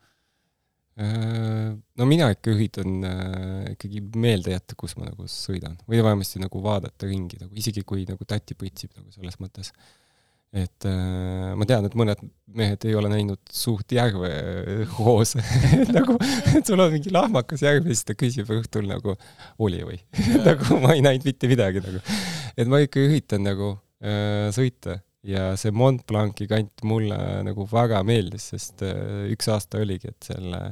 Äh, no mina ikka üritan äh, ikkagi meelde jätta, kus ma nagu sõidan või vähemasti nagu vaadata ringi nagu isegi kui nagu tati pritsib nagu selles mõttes. Et äh, ma tean, et mõned mehed ei ole näinud suurt järve äh, koos nagu, et sul on mingi lahmakas järv ja siis ta küsib õhtul nagu oli või? Nagu ma ei näinud mitte midagi nagu. et ma ikka üritan nagu äh, sõita. Ja see Mont Blanci kant mulle nagu väga meeldis, sest äh, üks aasta oligi, et selle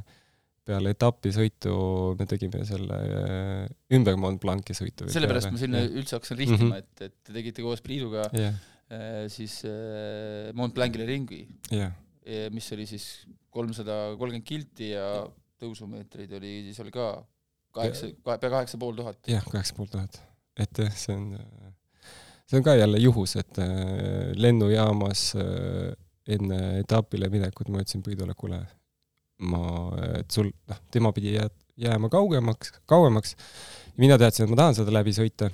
peale etapisõitu me tegime selle äh, ümber Mont Blanci sõitu. sellepärast ma sinna üldse hakkasin rihtima, et, et te tegite koos Priiduga äh, siis äh, Mont Blancile ringi, jah, mis oli siis kolmsada kolmkümmend kilti ja tõusumeetreid oli, siis oli ka kaheksa, pea kaheksa pool tuhat. jah, kaheksa pool tuhat. et jah, see on, see on ka jälle juhus, et äh, lennujaamas äh, enne etapile minekut ma ütlesin Priidule, kuule, ma, et sul, noh, tema pidi jää, jääma kaugemaks, kauemaks. mina teadsin, et ma tahan seda läbi sõita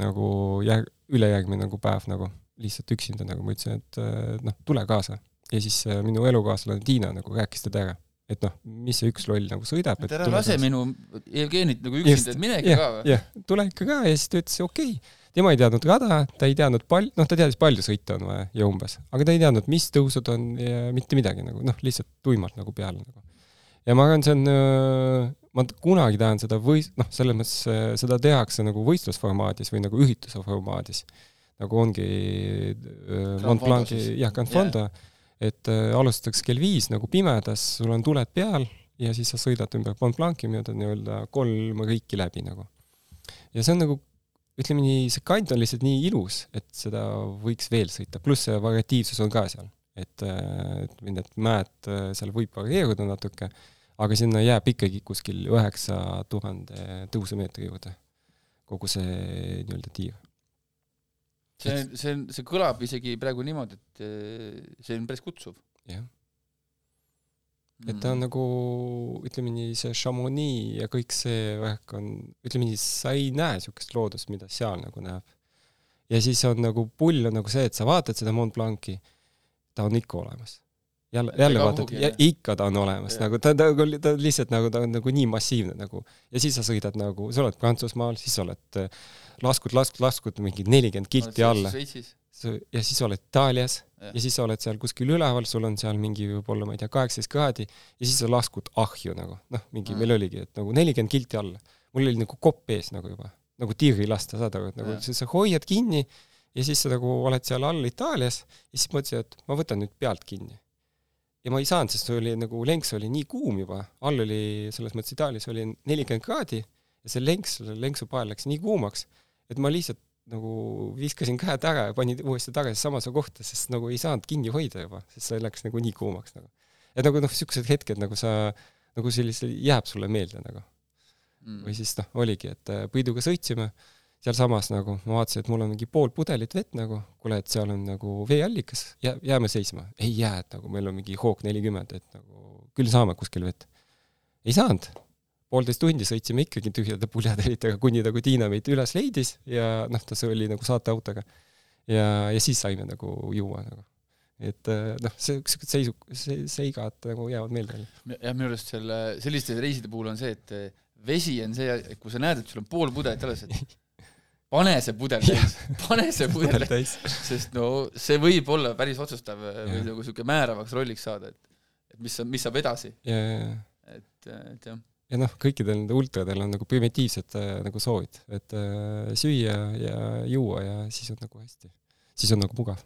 nagu jää-, ülejärgmine nagu päev nagu lihtsalt üksinda nagu ma ütlesin, et äh, noh, tule kaasa. ja siis minu elukaaslane Tiina nagu rääkis teda ära et noh, mis see üks loll nagu sõidab. et ära lase kaasa. minu Jevgenit nagu üksinda, et mine ikka ka või? jah, tule ikka ka ja siis ta ütles okei okay. tema ei teadnud rada, ta ei teadnud pal-, noh, ta teadis, palju sõita on vaja ja umbes, aga ta ei teadnud, mis tõusud on ja mitte midagi nagu noh, lihtsalt tuimalt nagu peale nagu. ja ma arvan, see on, äh, ma kunagi tahan seda või noh, selles mõttes seda tehakse nagu võistlusformaadis või nagu ürituse formaadis. Nagu ongi äh, Mont Blanc'i, jah, Grand Fondo yeah et äh, alustatakse kell viis nagu pimedas, sul on tuled peal ja siis sa sõidad ümber Mont Blanc'i mööda nii-öelda kolm riiki läbi nagu. ja see on nagu, ütleme nii, see kant on lihtsalt nii ilus, et seda võiks veel sõita, pluss see variatiivsus on ka seal, et, äh, et need mäed, seal võib varieeruda natuke, aga sinna jääb ikkagi kuskil üheksa tuhande tõusumeetri juurde. Kogu see nii-öelda tiir see on, see on, see kõlab isegi praegu niimoodi, et eh, see on päris kutsuv. jah. et ta on mm. nagu, ütleme nii, see Chamonix ja kõik see värk on, ütleme nii, sa ei näe niisugust loodust, mida seal nagu näeb. ja siis on nagu, pull on nagu see, et sa vaatad seda Mont Blanc'i, ta on ikka olemas jälle, jälle vaatad, ikka ta on olemas, nagu ta, ta, ta lihtsalt nagu, ta on nagu nii massiivne nagu ja siis sa sõidad nagu, sa oled Prantsusmaal, siis sa oled laskud, laskud, laskud mingi nelikümmend kilti alla. ja siis oled Itaalias ja. ja siis sa oled seal kuskil üleval, sul on seal mingi võib-olla, ma ei tea, kaheksateist kraadi ja siis sa laskud ahju nagu, noh, mingi mm. meil oligi, et nagu nelikümmend kilti alla. mul oli nagu kopp ees nagu juba, nagu tiiri lasta, saad aru, et nagu sa, sa hoiad kinni ja siis sa nagu oled seal all Itaalias ja siis mõtlesin, et ma võtan nüüd pealt kinni ja ma ei saanud, sest oli nagu lenks oli nii kuum juba, all oli selles mõttes Itaalias oli nelikümmend kraadi ja see lenks, lenksu pael läks nii kuumaks, et ma lihtsalt nagu viskasin käed ära ja panin uuesti tagasi samasse kohta, sest nagu ei saanud kinni hoida juba, sest see läks nagu nii kuumaks nagu. et nagu noh, niisugused hetked nagu sa, nagu sellise, jääb sulle meelde nagu mm.. või siis noh, oligi, et äh, Priiduga sõitsime sealsamas nagu ma vaatasin, et mul on mingi pool pudelit vett nagu, kuule, et seal on nagu veeallikas, jää, jääme seisma. ei jää, et nagu meil on mingi hoog nelikümmend, et nagu küll saame kuskil vett. ei saanud. Poolteist tundi sõitsime ikkagi tühjade puljadelitega, kuni nagu Tiina meid üles leidis ja noh, ta see oli nagu saateautoga. ja, ja siis saime nagu juua nagu. et noh, see, siuksed seisu, see, seigad nagu jäävad meelde. jah, minu arust selle, selliste reiside puhul on see, et vesi on see, kui sa näed, et sul on pool pudelit alles, et pane see pudel täis, pane see pudel täis, sest no see võib olla päris otsustav või nagu siuke määravaks rolliks saada, et, et mis, mis saab edasi. et, et jah. Ja noh, kõikidel nendel ultradel on nagu primitiivsed äh, nagu soovid, et äh, süüa ja juua ja siis on nagu hästi, siis on nagu mugav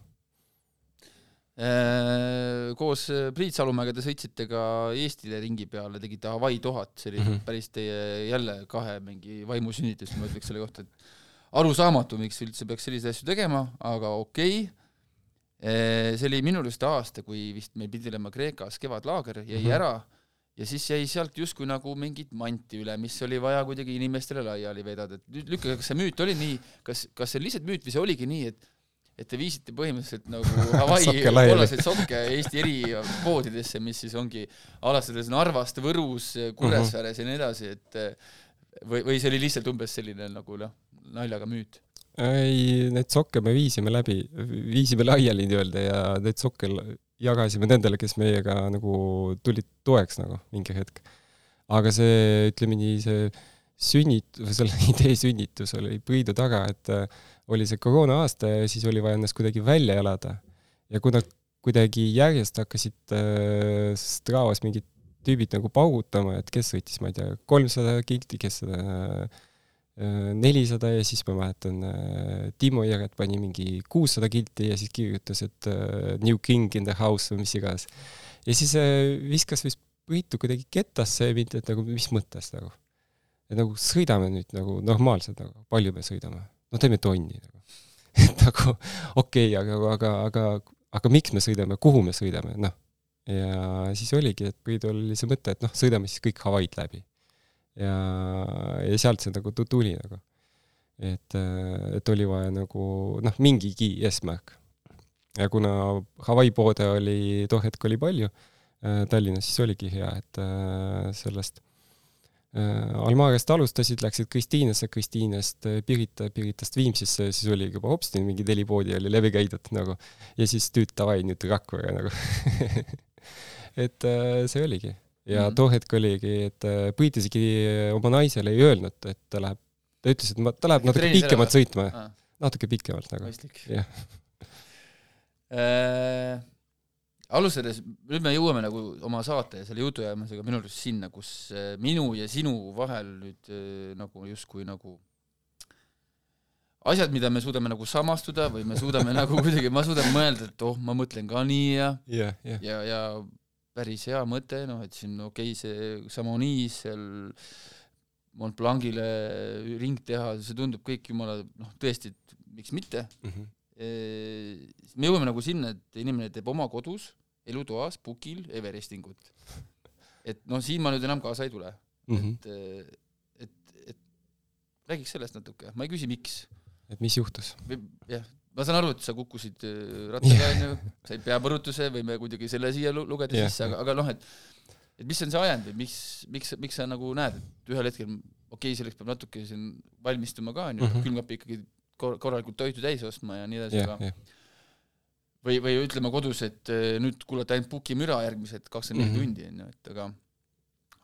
äh, koos Priit Salumäega te sõitsite ka Eestile ringi peale, tegite Hawaii tuhat, see oli mm -hmm. päris teie jälle kahe mingi vaimusünnitus, ma ütleks selle kohta, et arusaamatu, miks üldse peaks selliseid asju tegema, aga okei okay.. see oli minu arust aasta, kui vist meil pidi olema Kreekas kevadlaager, jäi mm -hmm. ära ja siis jäi sealt justkui nagu mingit manti üle, mis oli vaja kuidagi inimestele laiali vedada, et lükake, kas see müüt oli nii, kas, kas see on lihtsalt müüt või see oligi nii, et et te viisite põhimõtteliselt nagu Hawaii kollaseid sokke Eesti eri poodidesse, mis siis ongi alustades Narvast, Võrus, Kuressaares mm -hmm. ja nii edasi, et või, või see oli lihtsalt umbes selline nagu noh, naljaga müüt? ei, neid sokke me viisime läbi, viisime laiali nii-öelda ja neid sokke jagasime nendele, kes meiega nagu tulid toeks nagu mingi hetk. aga see, ütleme nii, see sünnit-, selle idee sünnitus oli Priidu taga, et äh, oli see koroona aasta ja siis oli vaja ennast kuidagi välja elada. ja kui nad kuidagi järjest hakkasid äh, Stravas mingid tüübid nagu paugutama, et kes sõitis, ma ei tea, kolmsada kilti, kes seda äh, nelisada ja siis ma mäletan, äh, Timo Jõret pani mingi kuussada kilti ja siis kirjutas, et uh, New King in the house või mis iganes. ja siis viskas vist võitu kuidagi kettasse mind, et nagu mis mõttes nagu. et nagu sõidame nüüd nagu normaalselt nagu, palju me sõidame? no teeme tonni nagu. et nagu okei okay,, aga, aga, aga, aga miks me sõidame, kuhu me sõidame, noh. ja siis oligi, et Priidul oli see mõte, et noh, sõidame siis kõik Hawaii'd läbi. Ja, ja sealt see nagu tu- tuli nagu. et, et oli vaja nagu noh, mingigi eesmärk. ja kuna Hawaii poode oli too hetk oli palju äh, Tallinnas, siis oligi hea, et äh, sellest äh, Almarest alustasid, läksid Kristiinesse, Kristiinest äh, Pirita, Piritast Viimsisse, siis oli juba hopsti mingi neli poodi oli läbi käidud nagu. ja siis tüüt davai, nüüd Rakvere nagu et äh, see oligi. Ja Mhm. too hetk oligi, et äh, Priit isegi oma naisele ei öelnud, et ta läheb, ta ütles, et ma, ta läheb natuke pikemalt sõitma, Ah, natuke pikemalt nagu. jah. äh, alustades, nüüd me jõuame nagu oma saate ja selle jutuajamisega minu arust sinna, kus äh, minu ja sinu vahel nüüd äh, nagu justkui nagu asjad, mida me suudame nagu samastuda või me suudame nagu kuidagi, ma suudan mõelda, et oh, ma mõtlen ka nii ja jah, jah. ja, ja päris hea mõte, noh, et siin okei okay,, see Chamonix seal Mont Blancile ring teha, see tundub kõik jumala noh, tõesti, et miks mitte. Mhm. siis me jõuame nagu sinna, et inimene teeb oma kodus, elutoas, pukil Everestingut. et noh, siin ma nüüd enam kaasa ei tule. Mhm. et, et, et räägiks sellest natuke, ma ei küsi, miks. et mis juhtus? jah, ma saan aru, et sa kukkusid äh, rattaga onju, said peapõrutuse, võime kuidagi selle siia lu- lugeda Jah, sisse, aga, aga noh, et et mis on see ajend või miks, miks, miks sa nagu näed, et ühel hetkel okei okay,, selleks peab natuke siin valmistuma ka onju mm. -hmm. külmkappi ikkagi kor- korralikult toitu täis ostma ja nii edasi, jah, aga jah. või, või ütlema kodus, et äh, nüüd kuulate ainult pukimüra järgmised kakskümmend neli Mhm. tundi onju, et aga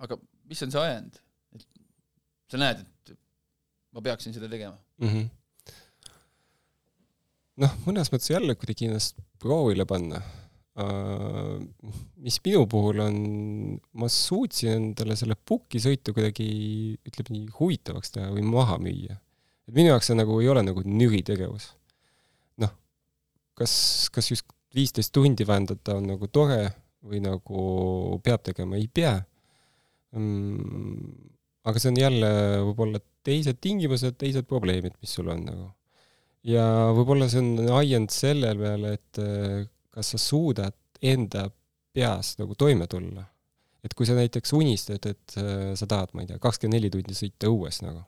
aga mis on see ajend, et sa näed, et ma peaksin seda tegema mm -hmm. Noh, mõnes mõttes jälle kuidagi ennast proovile panna uh,. mis minu puhul on, ma suutsin endale selle pukisõitu kuidagi, ütleme nii, huvitavaks teha või maha müüa. et minu jaoks see nagu ei ole nagu nüritegevus. noh, kas, kas just viisteist tundi vähendada on nagu tore või nagu peab tegema, ei pea mm,. aga see on jälle võib-olla teised tingimused, teised probleemid, mis sul on nagu. Ja võib-olla see on ajend selle peale, et eh, kas sa suudad enda peas nagu toime tulla. et kui sa näiteks unistad, et eh, sa tahad, ma ei tea, kakskümmend neli tundi sõita õues nagu,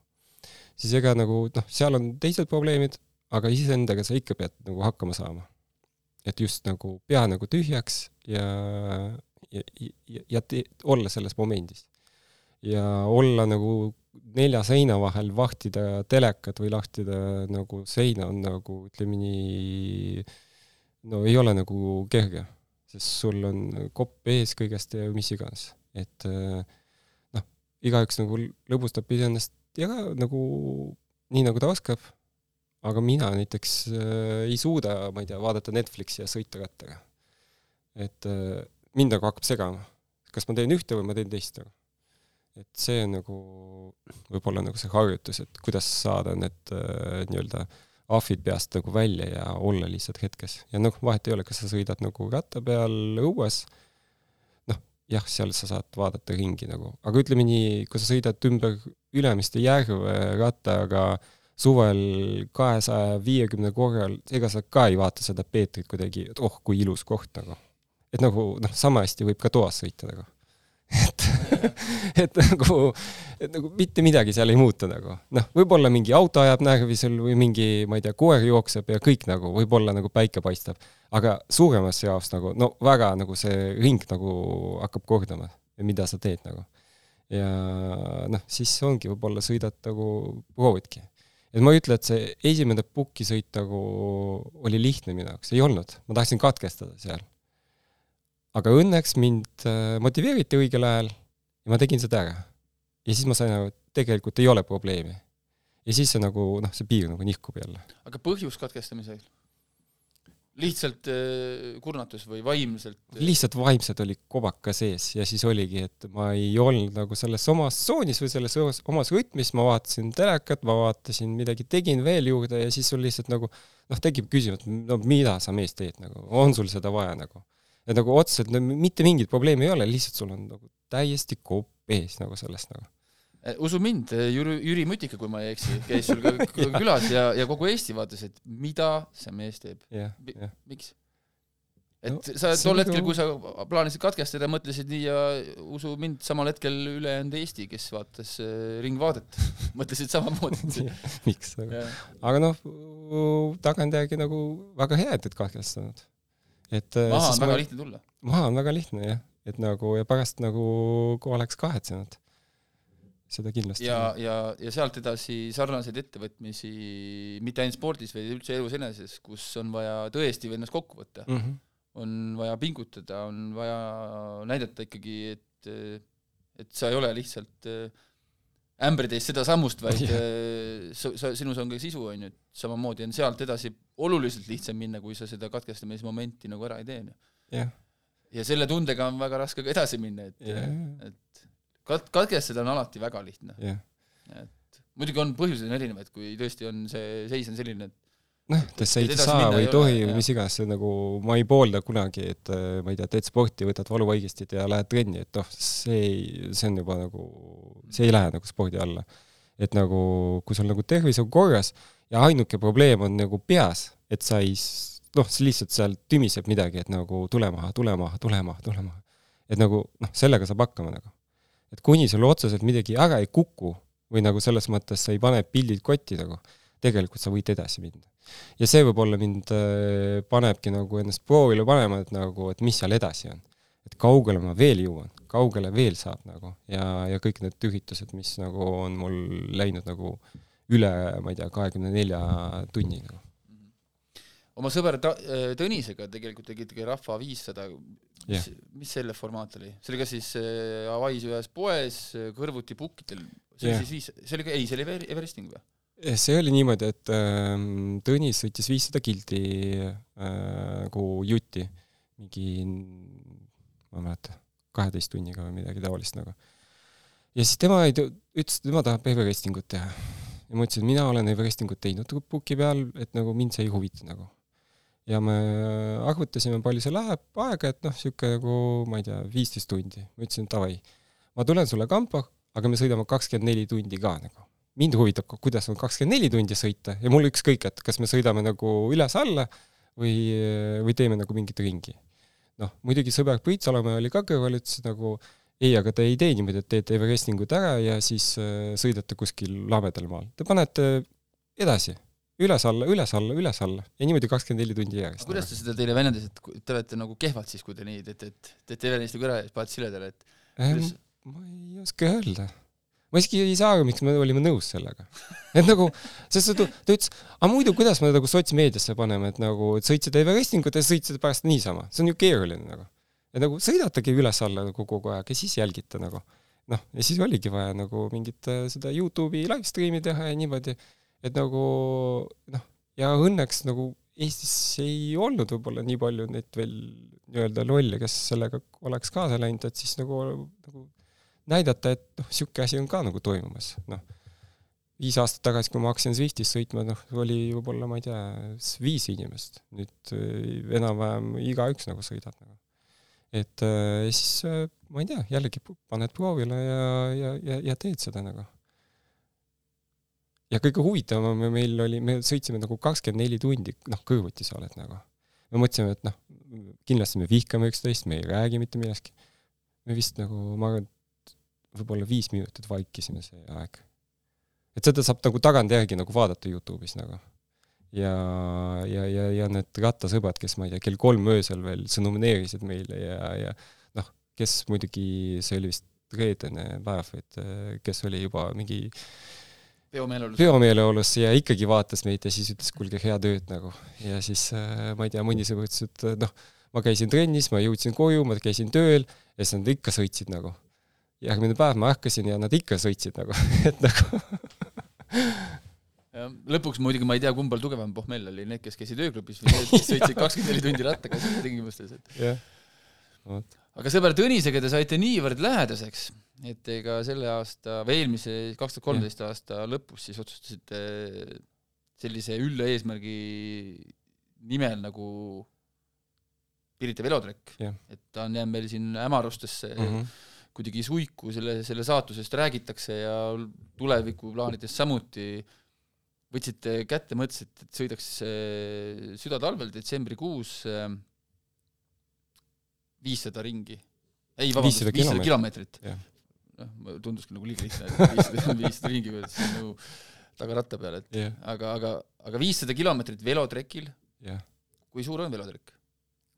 siis ega nagu noh, seal on teised probleemid, aga iseendaga sa ikka pead nagu hakkama saama. et just nagu pea nagu tühjaks ja, ja, ja, ja te, olla selles momendis. Ja olla nagu nelja seina vahel vahtida telekat või lahtida nagu seina on nagu ütleme nii, no ei ole nagu kerge, sest sul on kopp ees kõigest ja mis iganes, et noh, igaüks nagu lõbustab iseennast ja ka nagu nii, nagu ta oskab, aga mina näiteks äh, ei suuda, ma ei tea, vaadata Netflixi ja sõita rattaga. et äh, mind nagu hakkab segama, kas ma teen ühte või ma teen teist nagu et see on nagu võib-olla nagu see harjutus, et kuidas saada need äh, nii-öelda ahvid peast nagu välja ja olla lihtsalt hetkes. ja noh, vahet ei ole, kas sa sõidad nagu ratta peal õues, noh, jah, seal sa saad vaadata ringi nagu, aga ütleme nii, kui sa sõidad ümber Ülemiste järve rattaga suvel kahesaja viiekümne korral, ega sa ka ei vaata seda Peetrit kuidagi, et oh, kui ilus koht nagu. et nagu noh, sama hästi võib ka toas sõita nagu et, et nagu, et nagu mitte midagi seal ei muutu nagu. noh, võib-olla mingi auto ajab närvi sul või mingi, ma ei tea, koer jookseb ja kõik nagu, võib-olla nagu päike paistab. aga suuremas jaos nagu, no väga nagu see ring nagu hakkab kordama, mida sa teed nagu. ja noh, siis ongi, võib-olla sõidad nagu, proovidki. et ma ei ütle, et see esimene pukisõit nagu oli lihtne minu jaoks, ei olnud, ma tahtsin katkestada seal aga õnneks mind äh, motiveeriti õigel ajal ja ma tegin seda ära. ja siis ma sain aru, et tegelikult ei ole probleemi. ja siis see nagu noh, see piir nagu nihkub jälle. aga põhjus katkestamisel? lihtsalt äh, kurnatus või vaimselt? lihtsalt vaimselt oli kobaka sees ja siis oligi, et ma ei olnud nagu selles omas tsoonis või selles omas, omas rütmis, ma vaatasin telekat, ma vaatasin midagi, tegin veel juurde ja siis sul lihtsalt nagu noh, tekib küsimus, no mida sa mees teed nagu, on sul seda vaja nagu et nagu otseselt no, mitte mingit probleemi ei ole, lihtsalt sul on nagu täiesti kopp ees nagu sellest nagu. usu mind, Jüri, Jüri Mutika, kui ma ei eksi, käis sul ka külas ja, ja kogu Eesti vaatas, et mida see mees teeb. jah, jah. miks? et No, sa tol hetkel, nagu- kui sa plaanisid katkestada, mõtlesid nii ja usu mind, samal hetkel ülejäänud Eesti, kes vaatas äh, Ringvaadet, mõtlesid samamoodi. miks nagu. aga noh, tagantjärgi nagu väga hea, et et katkestanud. Et äh, maha on väga ma- lihtne tulla. maha on väga lihtne jah, et nagu ja pärast nagu oleks kahetsenud. seda kindlasti. ja, ja, ja sealt edasi sarnaseid ettevõtmisi mitte ainult spordis, vaid üldse elus eneses, kus on vaja tõesti ennast kokku võtta, mm. -hmm. on vaja pingutada, on vaja näidata ikkagi, et et sa ei ole lihtsalt äh, ämbritäis seda sammust, vaid Jah. äh, sa, sa, sinus on ka sisu, on ju, et samamoodi on sealt edasi oluliselt lihtsam minna, kui sa seda katkestamismomenti nagu ära ei tee, on ju. jah, ja selle tundega on väga raske ka edasi minna, et jah, et kat-, katkestada on alati väga lihtne. jah. muidugi on põhjuseid on erinevaid, kui tõesti on see seis on selline, et noh, kas sa ei Et saa või ei tohi või mis iganes, see nagu, ma ei poolda kunagi, et äh, ma ei tea, teed sporti, võtad valuvaigistit ja lähed trenni, et noh, see ei, see on juba nagu, see ei lähe nagu spordi alla. et nagu, kui sul nagu tervis on korras ja ainuke probleem on nagu peas, et sa ei noh, lihtsalt seal tümiseb midagi, et nagu tule maha, tule maha, tule maha, tule maha. et nagu noh, sellega saab hakkama nagu. et kuni sul otseselt midagi ära ei kuku või nagu selles mõttes sa ei pane pildid kotti nagu, tegelikult sa võid edasi minna ja see võib-olla mind äh, panebki nagu ennast proovile panema, et nagu, et mis seal edasi on. et kaugele ma veel jõuan, kaugele veel saab nagu ja, ja kõik need üritused, mis nagu on mul läinud nagu üle, ma ei tea, kahekümne nelja tunni nagu. oma sõber Ta-, Tõnisega tegelikult tegite Rahva viissada, mis mis selle formaat oli? see oli ka siis äh, Hawaii's ühes poes äh, kõrvuti pukkitel, see oli Jah. siis viis, see oli ka, ei, see oli Ever- Everesting või? see oli niimoodi, et ähm, Tõnis sõitis viissada kilti äh, nagu jutti, mingi, ma ei mäleta, kaheteist tunniga või midagi taolist nagu. ja siis tema ei, ütles, et tema tahab Everestingut teha. Ja ma ütlesin, et mina olen Everestingut teinud puki peal, et nagu mind see ei huvita nagu. ja me arvutasime, palju see läheb aega, et noh, sihuke nagu ma ei tea, viisteist tundi. ma ütlesin, davai, ma tulen sulle kampa, aga me sõidame kakskümmend neli tundi ka nagu mind huvitab kuidas on kakskümmend neli tundi sõita ja mul ükskõik, et kas me sõidame nagu üles-alla või, või teeme nagu mingit ringi. noh, muidugi sõber Priit Salomäe oli ka kõrval, ütles nagu ei, aga te ei tee niimoodi, et teete Everestingut ära ja siis äh, sõidate kuskil lamedal maal. Te panete edasi, üles-alla, üles-alla, üles-alla ja niimoodi kakskümmend neli tundi järjest. kuidas te seda teile väljendasite, et te olete nagu kehvad siis, kui te nii teete, et teete Everestigu ära ja siis panete siledale, et Ähm, kuidas- ma ei oska öelda. ma isegi ei saa aru, miks me olime nõus sellega. et nagu, sest ta, ta ütles, aga muidu kuidas me nagu sotsmeediasse paneme, et nagu, et sõitsite Everestingut ja sõitsite pärast niisama, see on ju keeruline nagu. Et nagu sõidatagi üles-alla nagu kogu aeg ja siis jälgite nagu. noh, ja siis oligi vaja nagu mingit äh, seda Youtube'i live stream'i teha ja niimoodi, et nagu noh, ja õnneks nagu Eestis ei olnud võib-olla nii palju neid veel nii-öelda lolle, kes sellega oleks kaasa läinud, et siis nagu, nagu näidata, et noh, niisugune asi on ka nagu toimumas, noh. viis aastat tagasi, kui ma hakkasin Swiftis sõitma, noh, oli võib-olla, ma ei tea, viis inimest, nüüd äh, enam-vähem igaüks nagu sõidab nagu. Et äh, siis äh, ma ei tea, jällegi paned proovile ja, ja, ja, ja teed seda nagu. ja kõige huvitavam me- meil oli, me sõitsime nagu kakskümmend neli tundi, noh, kõrvuti sa oled nagu. me mõtlesime, et noh, kindlasti me vihkame üksteist, me ei räägi mitte millestki. me vist nagu, ma arvan, et võib-olla viis minutit vaikisime see aeg. et seda saab nagu tagantjärgi nagu vaadata Youtube'is nagu. ja, ja, ja, ja need rattasõbrad, kes ma ei tea, kell kolm öösel veel sõnumineerisid meile ja, ja noh, kes muidugi, see oli vist reedene päev, et eh, kes oli juba mingi peomeeleolus. peomeeleolus ja ikkagi vaatas meid ja siis ütles, kuulge, head ööd nagu. ja siis äh, ma ei tea, mõni sõber ütles, et äh, noh, ma käisin trennis, ma jõudsin koju, ma käisin tööl ja siis nad ikka sõitsid nagu. järgmine päev ma ärkasin ja nad ikka sõitsid nagu, et nagu lõpuks muidugi ma ei tea, kumbal tugevam pohmell oli, need, kes käisid ööklubis või need, kes sõitsid kakskümmend neli tundi rattaga tingimustes, et jah, vot, aga sõber Tõnisega te saite niivõrd lähedaseks, et ega selle aasta või eelmise kaks tuhat kolmteist aasta lõpus siis otsustasite sellise ülla eesmärgi nimel nagu Pirita velotrekk Jah., et ta on jäänud meil siin hämarustesse mm. -hmm. kuidagi suiku, selle, selle saatusest räägitakse ja tulevikuplaanidest samuti võtsite kätte, mõtlesite, et sõidaks äh, südatalvel detsembrikuus äh, viissada ringi. ei, vabandust, 500 viissada kilomeetrit. noh, tunduski nagu liiga lihtne, et viissada, ringi siis on nagu tagaratta peal, et jah, aga, aga, aga viissada kilomeetrit velotrekil, jah. kui suur on velotrekk?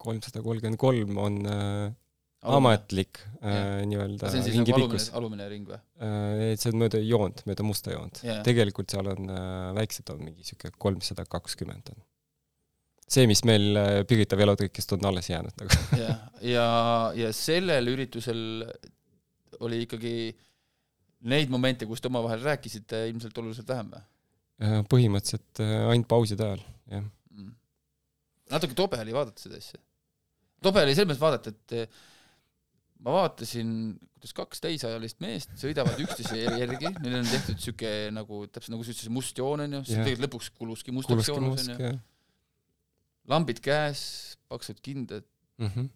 kolmsada kolmkümmend kolm on äh, ametlik äh, nii-öelda see on siis ringi nagu alumine pikkus, alumine ring või? äh,. see on mööda joont, mööda musta joont Jaa. tegelikult seal on äh, väiksed on mingi siuke kolmsada kakskümmend on. see, mis meil äh, Pirita velotrikist on alles jäänud nagu. jah, ja, ja sellel üritusel oli ikkagi neid momente, kus te omavahel rääkisite ilmselt oluliselt vähem või Äh, põhimõtteliselt äh, ainult pauside ajal, jah. mm.? natuke tobe oli vaadata seda asja. tobe oli selles mõttes vaadata, et ma vaatasin, kuidas kaks täisajalist meest sõidavad üksteise jär- järgi, neil on tehtud siuke nagu täpselt nagu sa ütlesid, must joon onju, Jah. tegelikult lõpuks kuluski mustaks musk, onju. lambid käes, paksud kindad, mm -hmm..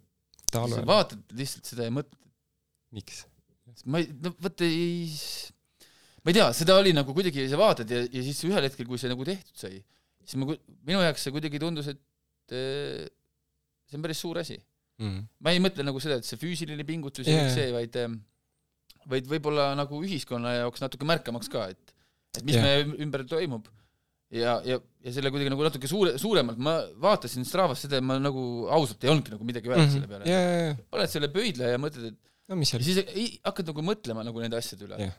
sa vaatad lihtsalt seda ja mõtled, miks? ma ei, no vot ei, ma ei tea, seda oli nagu kuidagi, sa vaatad ja, ja siis ühel hetkel, kui see nagu tehtud sai, siis ma, minu jaoks see kuidagi tundus, et eh, see on päris suur asi. Mm. ma ei mõtle nagu seda, et see füüsiline pingutus ja Jaa, kõik see, vaid eh, vaid võib-olla nagu ühiskonna jaoks natuke märkamaks ka, et et mis Jah. meie ümber toimub ja, ja, ja selle kuidagi nagu natuke suure, suuremalt ma vaatasin Stravas seda ja ma nagu ausalt ei olnudki nagu midagi öelda selle peale ja, ja, ja, paned selle pöidla ja mõtled, et no ja siis ei, hakkad nagu mõtlema nagu nende asjade üle Jah..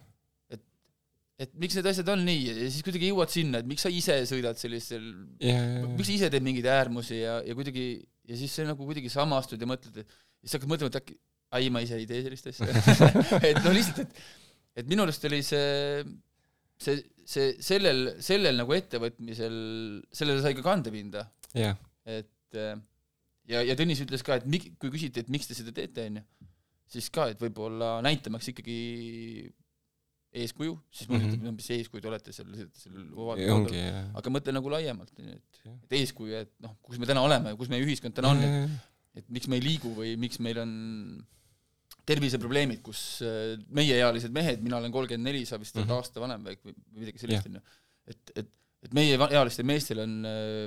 et, miks need asjad on nii ja siis kuidagi jõuad sinna, et miks sa ise sõidad sellistel, ja, ja, miks sa ise teed mingeid äärmusi ja, ja kuidagi ja siis sa nagu kuidagi samastud ja mõtled, et siis hakkad mõtlema, et äkki ai, ma ise ei tee sellist asja. Et no lihtsalt, et et minu arust oli see see, see sellel, sellel nagu ettevõtmisel, sellele sai ka kandepinda, ja, et äh, ja, ja Tõnis ütles ka, et mi-, kui küsiti, et miks te seda teete, onju, siis ka, et võib-olla näitamaks ikkagi eeskuju, siis Mhm. mm -hmm. mis eeskuju te olete seal, seal ongi, aga mõtle nagu laiemalt, et et eeskuju, et noh, kus me täna oleme, kus meie ühiskond täna on, et et miks me ei liigu või miks meil on terviseprobleemid, kus äh, meieealised mehed, mina olen kolmkümmend neli, sa vist oled Mhm. aasta vanem või, või midagi sellist, onju. et, et, et meie va- ealistel meestel on,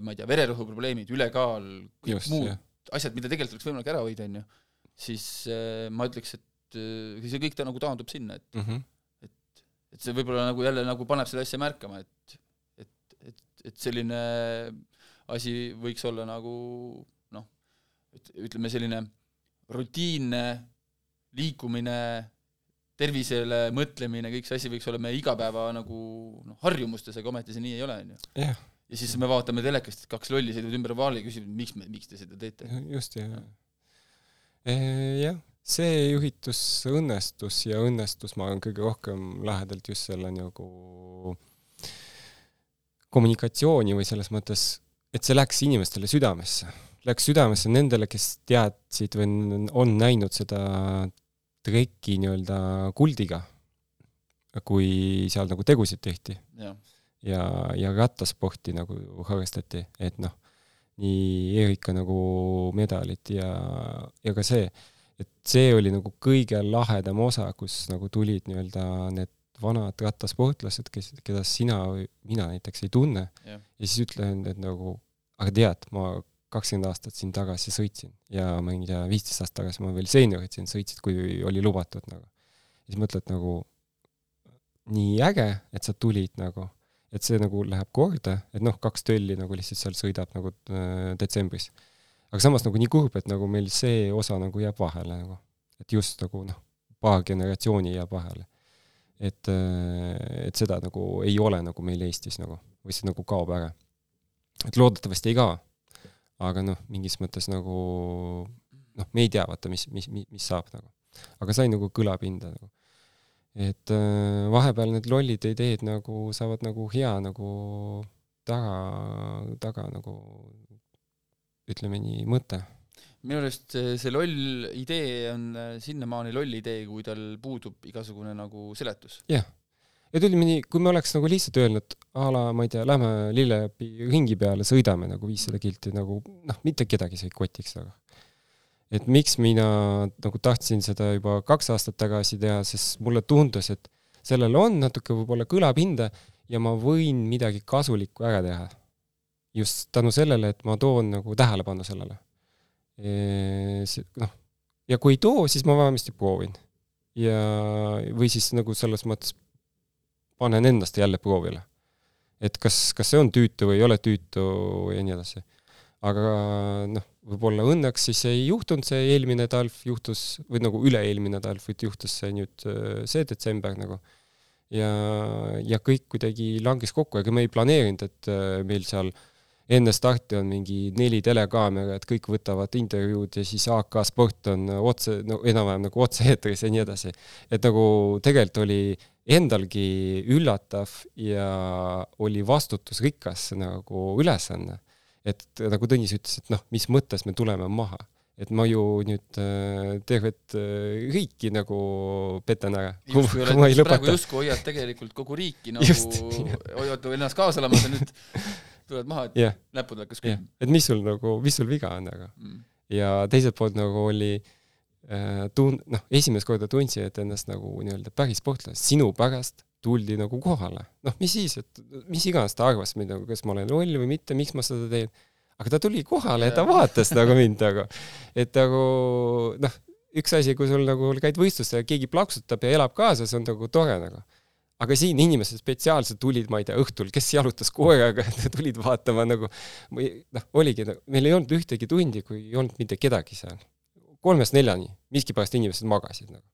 ma ei tea, vererõhuprobleemid, ülekaal, kõik just, muud jah, asjad, mida tegelikult oleks võimalik ära hoida, onju, siis äh, ma ütleks, et äh, see kõik ta nagu taandub sinna, et Mhm. Et see võib-olla nagu jälle nagu paneb seda asja märkama, et et, et, et selline asi võiks olla nagu noh, et ütleme, selline rutiinne liikumine, tervisele mõtlemine, kõik see asi võiks olla meie igapäeva nagu noh, harjumustes, aga ometi see nii ei ole, onju. jah, ja siis me vaatame telekast, et kaks lolli sõidavad ümber vaali ja küsivad, miks me, miks te seda teete. just, ja, jah, see üritus õnnestus ja õnnestus, ma arvan, kõige rohkem lähedalt just selle nagu kommunikatsiooni või selles mõttes, et see läks inimestele südamesse. Läks südamesse nendele, kes teadsid või on- näinud seda treki nii-öelda kuldiga, kui seal nagu tegusid tehti. Jah, ja, ja rattasporti nagu harrastati, et noh, nii Erika nagu medalit ja, ja ka see, et see oli nagu kõige lahedam osa, kus nagu tulid nii-öelda need vanad rattasportlased, kes, keda sina või mina näiteks ei tunne jah, ja siis ütlen, et nagu, aga tead, ma kakskümmend aastat siin tagasi sõitsin ja ma ei tea, viisteist aastat tagasi ma veel seeniorid siin sõitsid, kui oli lubatud nagu. siis mõtled nagu nii äge, et sa tulid nagu, et see nagu läheb korda, et noh, kaks tölli nagu lihtsalt seal sõidab nagu äh, detsembris. Aga samas nagu nii kurb, et nagu meil see osa nagu jääb vahele nagu, et just nagu noh, paar generatsiooni jääb vahele. et, et seda nagu ei ole nagu meil Eestis nagu või see nagu kaob ära. et loodetavasti ei kao. aga noh, mingis mõttes nagu noh, me ei tea, vaata, mis, mis, mis, mis saab nagu. aga sai nagu kõlapinda nagu. et äh, vahepeal need lollid ideed nagu saavad nagu hea nagu taga, taga nagu ütleme nii, mõte. minu arust see see loll idee on äh, sinnamaani loll idee, kui tal puudub igasugune nagu seletus. ja ütleme nii, kui me oleks nagu lihtsalt öelnud a la, ma ei tea, lähme Lillepi ringi peale, sõidame nagu viissada kilti nagu noh, mitte kedagi see ei kotiks väga. et miks mina nagu tahtsin seda juba kaks aastat tagasi teha, sest mulle tundus, et sellel on natuke võib-olla kõlapinda ja ma võin midagi kasulikku ära teha. Just tänu sellele, et ma toon nagu tähelepanu sellele. noh, ja kui ei too, siis ma vähemasti proovin. ja, või siis nagu selles mõttes panen ennast jälle proovile. et kas, kas see on tüütu või ei ole tüütu ja nii edasi. aga noh, võib-olla õnneks siis ei juhtunud see eelmine talv, juhtus või nagu üle-eelmine talv, vaid juhtus see nüüd äh, see detsember nagu. ja, ja kõik kuidagi langes kokku, ega me ei planeerinud, et äh, meil seal enne starti on mingi neli telekaamerat, kõik võtavad intervjuud ja siis AK Sport on otse, no enam-vähem nagu otse-eetris ja nii edasi. et nagu tegelikult oli endalgi üllatav ja oli vastutusrikas nagu ülesanne. et nagu Tõnis ütles, et noh, mis mõttes me tuleme maha, et ma ju nüüd äh, tervet äh, riiki nagu petan ära, praegu justkui hoiad tegelikult kogu riiki nagu, hoiad ennast kaasa elamas ja nüüd tulevad maha, et jah, näpud hakkas külm., et mis sul nagu, mis sul viga on, aga Mm. ja teiselt poolt nagu oli äh, tun-, noh, esimest korda tundsin, et ennast nagu nii-öelda päris sportlane, sinu pärast tuldi nagu kohale. noh, mis siis, et mis iganes ta arvas mind nagu, kas ma olen loll või mitte, miks ma seda teen. aga ta tuli kohale ja ta vaatas nagu mind nagu, et nagu noh, üks asi, kui sul nagu käid võistlustel ja keegi plaksutab ja elab kaasa, see on nagu tore nagu aga siin inimesed spetsiaalselt tulid, ma ei tea, õhtul, kes jalutas koeraga, tulid vaatama nagu, noh, oligi, meil ei olnud ühtegi tundi, kui ei olnud mitte kedagi seal. kolmest neljani, miskipärast inimesed magasid nagu.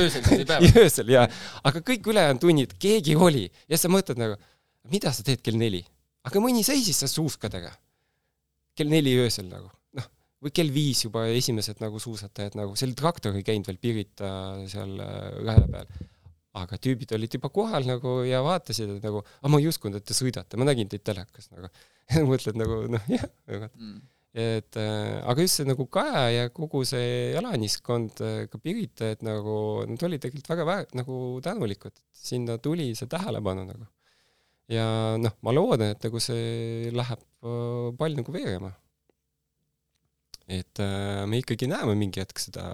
öösel ei päeva. öösel jaa, aga kõik ülejäänud tunnid, keegi oli ja sa mõtled nagu, mida sa teed kell neli, aga mõni seisis seal suuskadega. kell neli öösel nagu, noh, või kell viis juba esimesed nagu suusatajad nagu, seal traktor ei käinud veel Pirita seal äh, raja peal. Aga tüübid olid juba kohal nagu ja vaatasid, et nagu, aga ma ei uskunud, et te sõidate, ma nägin teid telekas nagu. mõtled nagu noh, jah, aga Mm. et äh, aga just see nagu Kaja ja kogu see elaniskond, ka Pirita, et nagu nad olid tegelikult väga vä-, nagu tänulikud, et sinna tuli see tähelepanu nagu. ja noh, ma loodan, et nagu see läheb äh, pall nagu veerema. et äh, me ikkagi näeme mingi hetk seda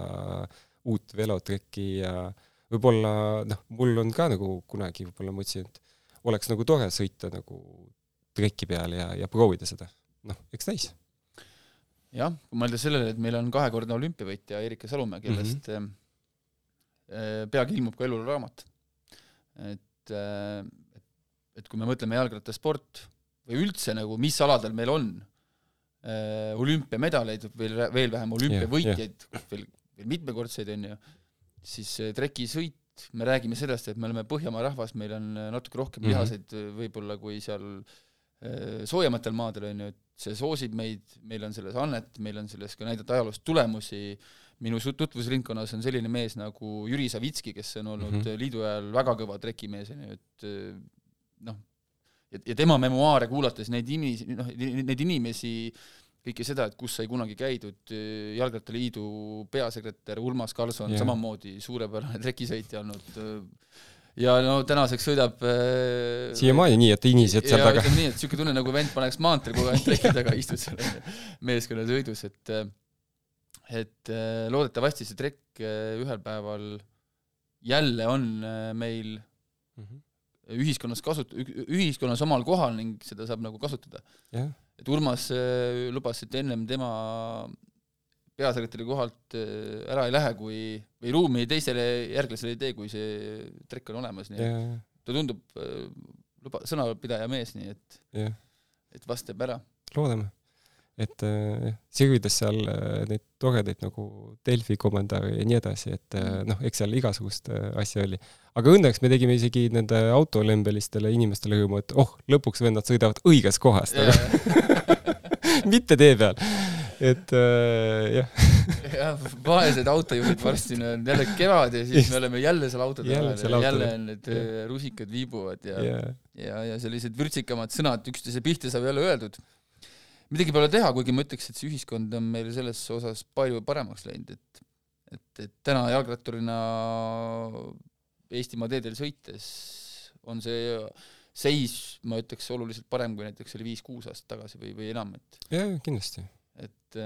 uut velotrekki ja võib-olla noh, mul on ka nagu kunagi võib-olla mõtlesin, et oleks nagu tore sõita nagu treki peal ja, ja proovida seda. noh, eks näis jah, kui mõelda sellele, et meil on kahekordne olümpiavõitja Erika Salumäe, kellest mm -hmm. peagi ilmub ka eluraamat. et, et, et kui me mõtleme jalgrattasport või üldse nagu, mis aladel meil on äh, olümpiamedaleid, veel, veel vähem olümpiavõitjaid, veel, veel mitmekordseid, on ju, siis äh, trekisõit, me räägime sellest, et me oleme Põhjamaa rahvas, meil on äh, natuke rohkem Mhm. lihaseid äh, võib-olla kui seal soojematel maadel, on ju, et see soosib meid, meil on selles annet, meil on selles ka näidata ajaloost tulemusi, minu tutvusringkonnas on selline mees nagu Jüri Savitski, kes on olnud mm. -hmm. liidu ajal väga kõva trekimees, on ju, et noh, ja, ja tema memuaare kuulates neid inimesi, noh, neid inimesi, kõike seda, et kus sai kunagi käidud, Jalgrattaliidu peasekretär Urmas Karlsson yeah. samamoodi suurepärane trekisõitja olnud ja no tänaseks sõidab äh, siiamaani nii, et inised seal taga. nii, et niisugune tunne nagu vend paneks maanteel kogu aeg treki taga, istud seal meeskonnasõidus, et et äh, loodetavasti see trekk äh, ühel päeval jälle on äh, meil ühiskonnas kasut-, ühiskonnas omal kohal ning seda saab nagu kasutada. jah, et Urmas äh, lubas, et ennem tema peasekretäri kohalt äh, ära ei lähe, kui, või ruumi teisele järglasele ei tee, kui see trekk on olemas, nii et ta tundub äh, luba, sõnapidaja mees, nii et, jah, et vast teeb ära. loodame. Et äh, jah, sirvides seal äh, neid toredaid nagu Delfi kommentaare ja nii edasi, et äh, noh, eks seal igasugust asja oli. aga õnneks me tegime isegi nende autolembelistele inimestele rõõmu, et oh, lõpuks vennad sõidavad õigest kohast, mitte tee peal. et äh, jah, jah, vaesed autojuhid varsti on jälle kevad ja siis me oleme jälle seal autode vahel ja jälle on need äh, rusikad viibuvad ja ja ja, ja sellised vürtsikamad sõnad üksteise pihta saab jälle öeldud. Midagi pole teha, kuigi ma ütleks, et see ühiskond on meil selles osas palju paremaks läinud, et et, et täna jalgratturina Eestimaa teedel sõites on see seis, ma ütleks, oluliselt parem, kui näiteks oli viis-kuus aastat tagasi või, või enam, et ja kindlasti. et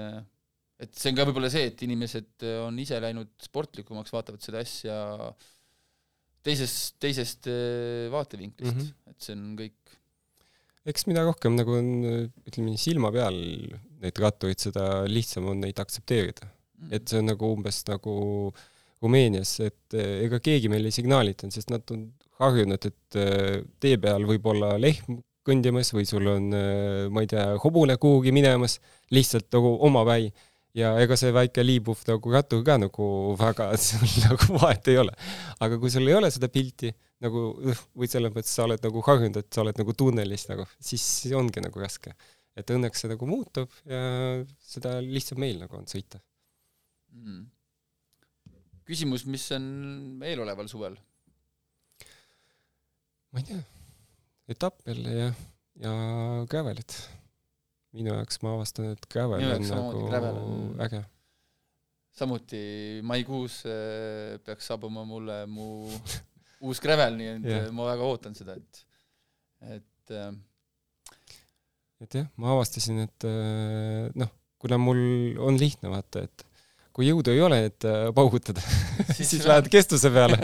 et see on ka võib-olla see, et inimesed on ise läinud sportlikumaks, vaatavad seda asja teisest, teisest vaatevinklist mm. -hmm. et see on kõik eks mida rohkem nagu on, ütleme nii, silma peal neid rattureid, seda lihtsam on neid aktsepteerida. et see on nagu umbes nagu Rumeenias, et eh, ega keegi meil ei signaalitanud, sest nad on harjunud, et eh, tee peal võib olla lehm kõndimas või sul on, eh, ma ei tea, hobune kuhugi minemas, lihtsalt nagu omapäi. ja ega see väike liibuv nagu rattur ka nagu väga, nagu vahet ei ole. aga kui sul ei ole seda pilti nagu või selles mõttes sa oled nagu harjunud, et sa oled nagu tunnelis nagu, siis ongi nagu raske. et õnneks see nagu muutub ja seda lihtsam meil nagu on sõita mm küsimus, mis on eeloleval suvel? ma ei tea, etapp jälle ja, ja gravelit. minu jaoks ma avastan, et gravel on nagu gravel on... äge. samuti maikuus äh, peaks saabuma mulle mu uus gravel, nii et yeah. ma väga ootan seda, et, et äh, et jah, ma avastasin, et äh, noh, kuna mul on lihtne vaata, et kui jõudu ei ole, et äh, paugutada siis, siis lähed kestuse peale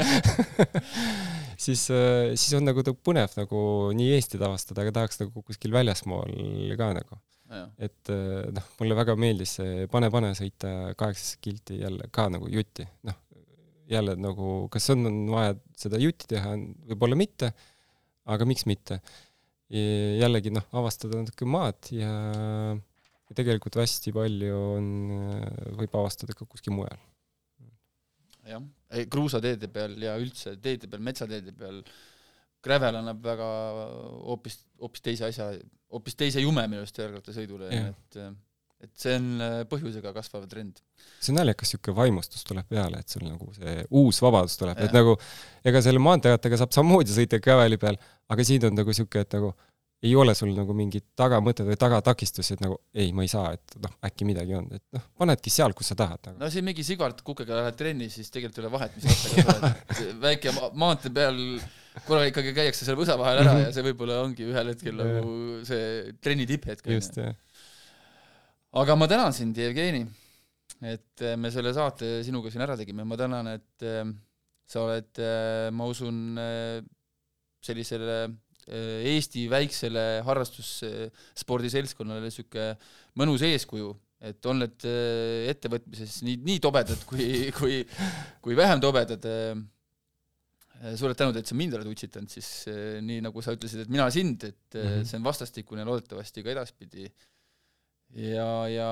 siis, äh, siis on nagu põnev nagu nii Eestit avastada, aga tahaks nagu kuskil väljasmaal ka nagu. et äh, noh, mulle väga meeldis see pane-pane sõita kaheksas kilti jälle ka nagu jutti, noh, jälle nagu, kas on, on vaja seda jutti teha, võib-olla mitte, aga miks mitte. jällegi noh, avastada natuke maad ja ja tegelikult hästi palju on, võib avastada ka kuskil mujal. jah, kruusateede peal ja üldse teede peal, metsateede peal, gravel annab väga hoopis, hoopis teise asja, hoopis teise jume minu arust jalgrattasõidule, et et see on põhjusega kasvav trend. see on naljakas, niisugune vaimustus tuleb peale, et sul nagu see uus vabadus tuleb, et nagu ega selle maanteerattaga saab samamoodi sõita graveli peal, aga siin on nagu niisugune, et nagu ei ole sul nagu mingit tagamõtet või tagatakistusi, et nagu ei, ma ei saa, et noh, äkki midagi on, et noh, panedki seal, kus sa tahad nagu. no siin mingi Sigvard Kukega lähed trenni, siis tegelikult ei ole vahet, mis rattaga sa oled. väike ma maantee peal korra ikkagi käiakse seal võsa vahel ära ja see võib-olla ongi ühel hetkel nagu see trenni tipphetk. just, jah. Aga ma tänan sind, Jevgeni, et me selle saate sinuga siin ära tegime, ma tänan, et äh, sa oled, äh, ma usun, sellisele Eesti väiksele harrastusspordiseltskonnale niisugune mõnus eeskuju, et on need ettevõtmises nii, nii tobedad kui, kui, kui vähem tobedad. Suured tänud, et sa mind oled utsitanud, siis nii nagu sa ütlesid, et mina sind, et mm -hmm. see on vastastikune loodetavasti ka edaspidi. Ja, ja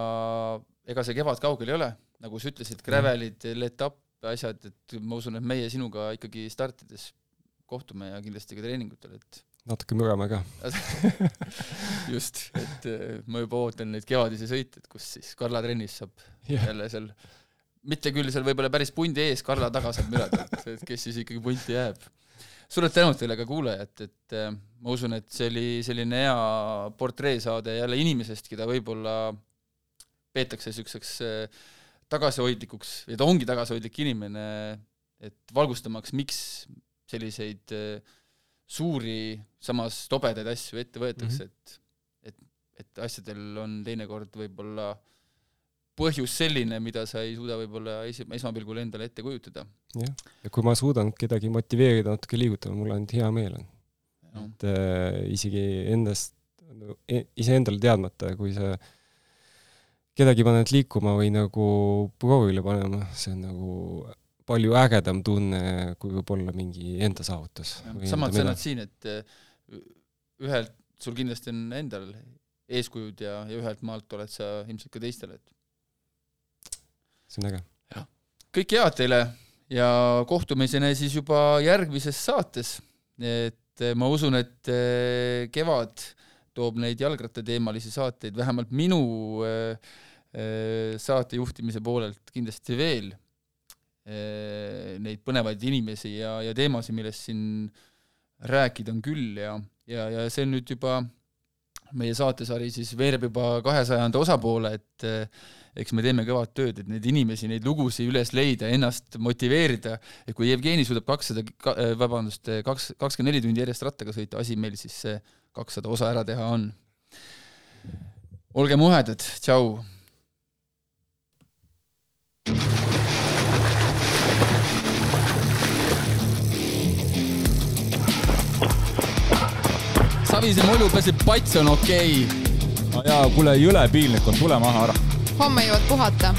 ega see kevad kaugel ei ole, nagu sa ütlesid, gravelid, etapp, asjad, et ma usun, et meie sinuga ikkagi startides kohtume ja kindlasti ka treeningutel, et natuke mürame ka just, et äh, ma juba ootan neid kevadisi sõite, et kus siis Karla trennis saab yeah. jälle seal, mitte küll seal võib-olla päris pundi ees, Karla taga saab mürada, et kes siis ikkagi punti jääb. Suured tänud teile ka kuulajad, et äh, ma usun, et see oli selline hea portreesaade jälle inimesest, keda võib-olla peetakse niisuguseks äh, tagasihoidlikuks, ja ta ongi tagasihoidlik inimene, et valgustamaks, miks selliseid äh, suuri, samas tobedaid asju ette võetakse mm, -hmm. et et, et asjadel on teinekord võib-olla põhjus selline, mida sa ei suuda võib-olla esi-, esmapilgul endale ette kujutada. jah, ja kui ma suudan kedagi motiveerida natuke liigutama, mul ainult hea meel on. et äh, isegi endast, e-, iseendale teadmata, kui sa kedagi paned liikuma või nagu proovile panema, see on nagu palju ägedam tunne, kui võib-olla mingi enda saavutus. samad sõnad siin, et äh, ühelt, sul kindlasti on endal eeskujud ja, ja ühelt maalt oled sa ilmselt ka teistele, et see on äge. kõike head teile ja kohtumiseni siis juba järgmises saates. et äh, ma usun, et äh, kevad toob neid jalgrattateemalisi saateid vähemalt minu saate juhtimise poolelt kindlasti veel Eh, neid põnevaid inimesi ja, ja teemasid, millest siin rääkida on küll ja, ja, ja see on nüüd juba, meie saatesari siis veereb juba kahesajanda osapoole, et eh, eks me teeme kõvat tööd, et neid inimesi, neid lugusid üles leida, ennast motiveerida, et kui Jevgeni suudab kakssada, eh, vabandust, kaks, kakskümmend neli tundi järjest rattaga sõita, asi meil siis see kakssada osa ära teha on. olgem uhedad, tšau! Savise mulju peseb pats on okei okay.. no jaa, kuule, jõle piinlik on, tule maha ära. Homme jõuad puhata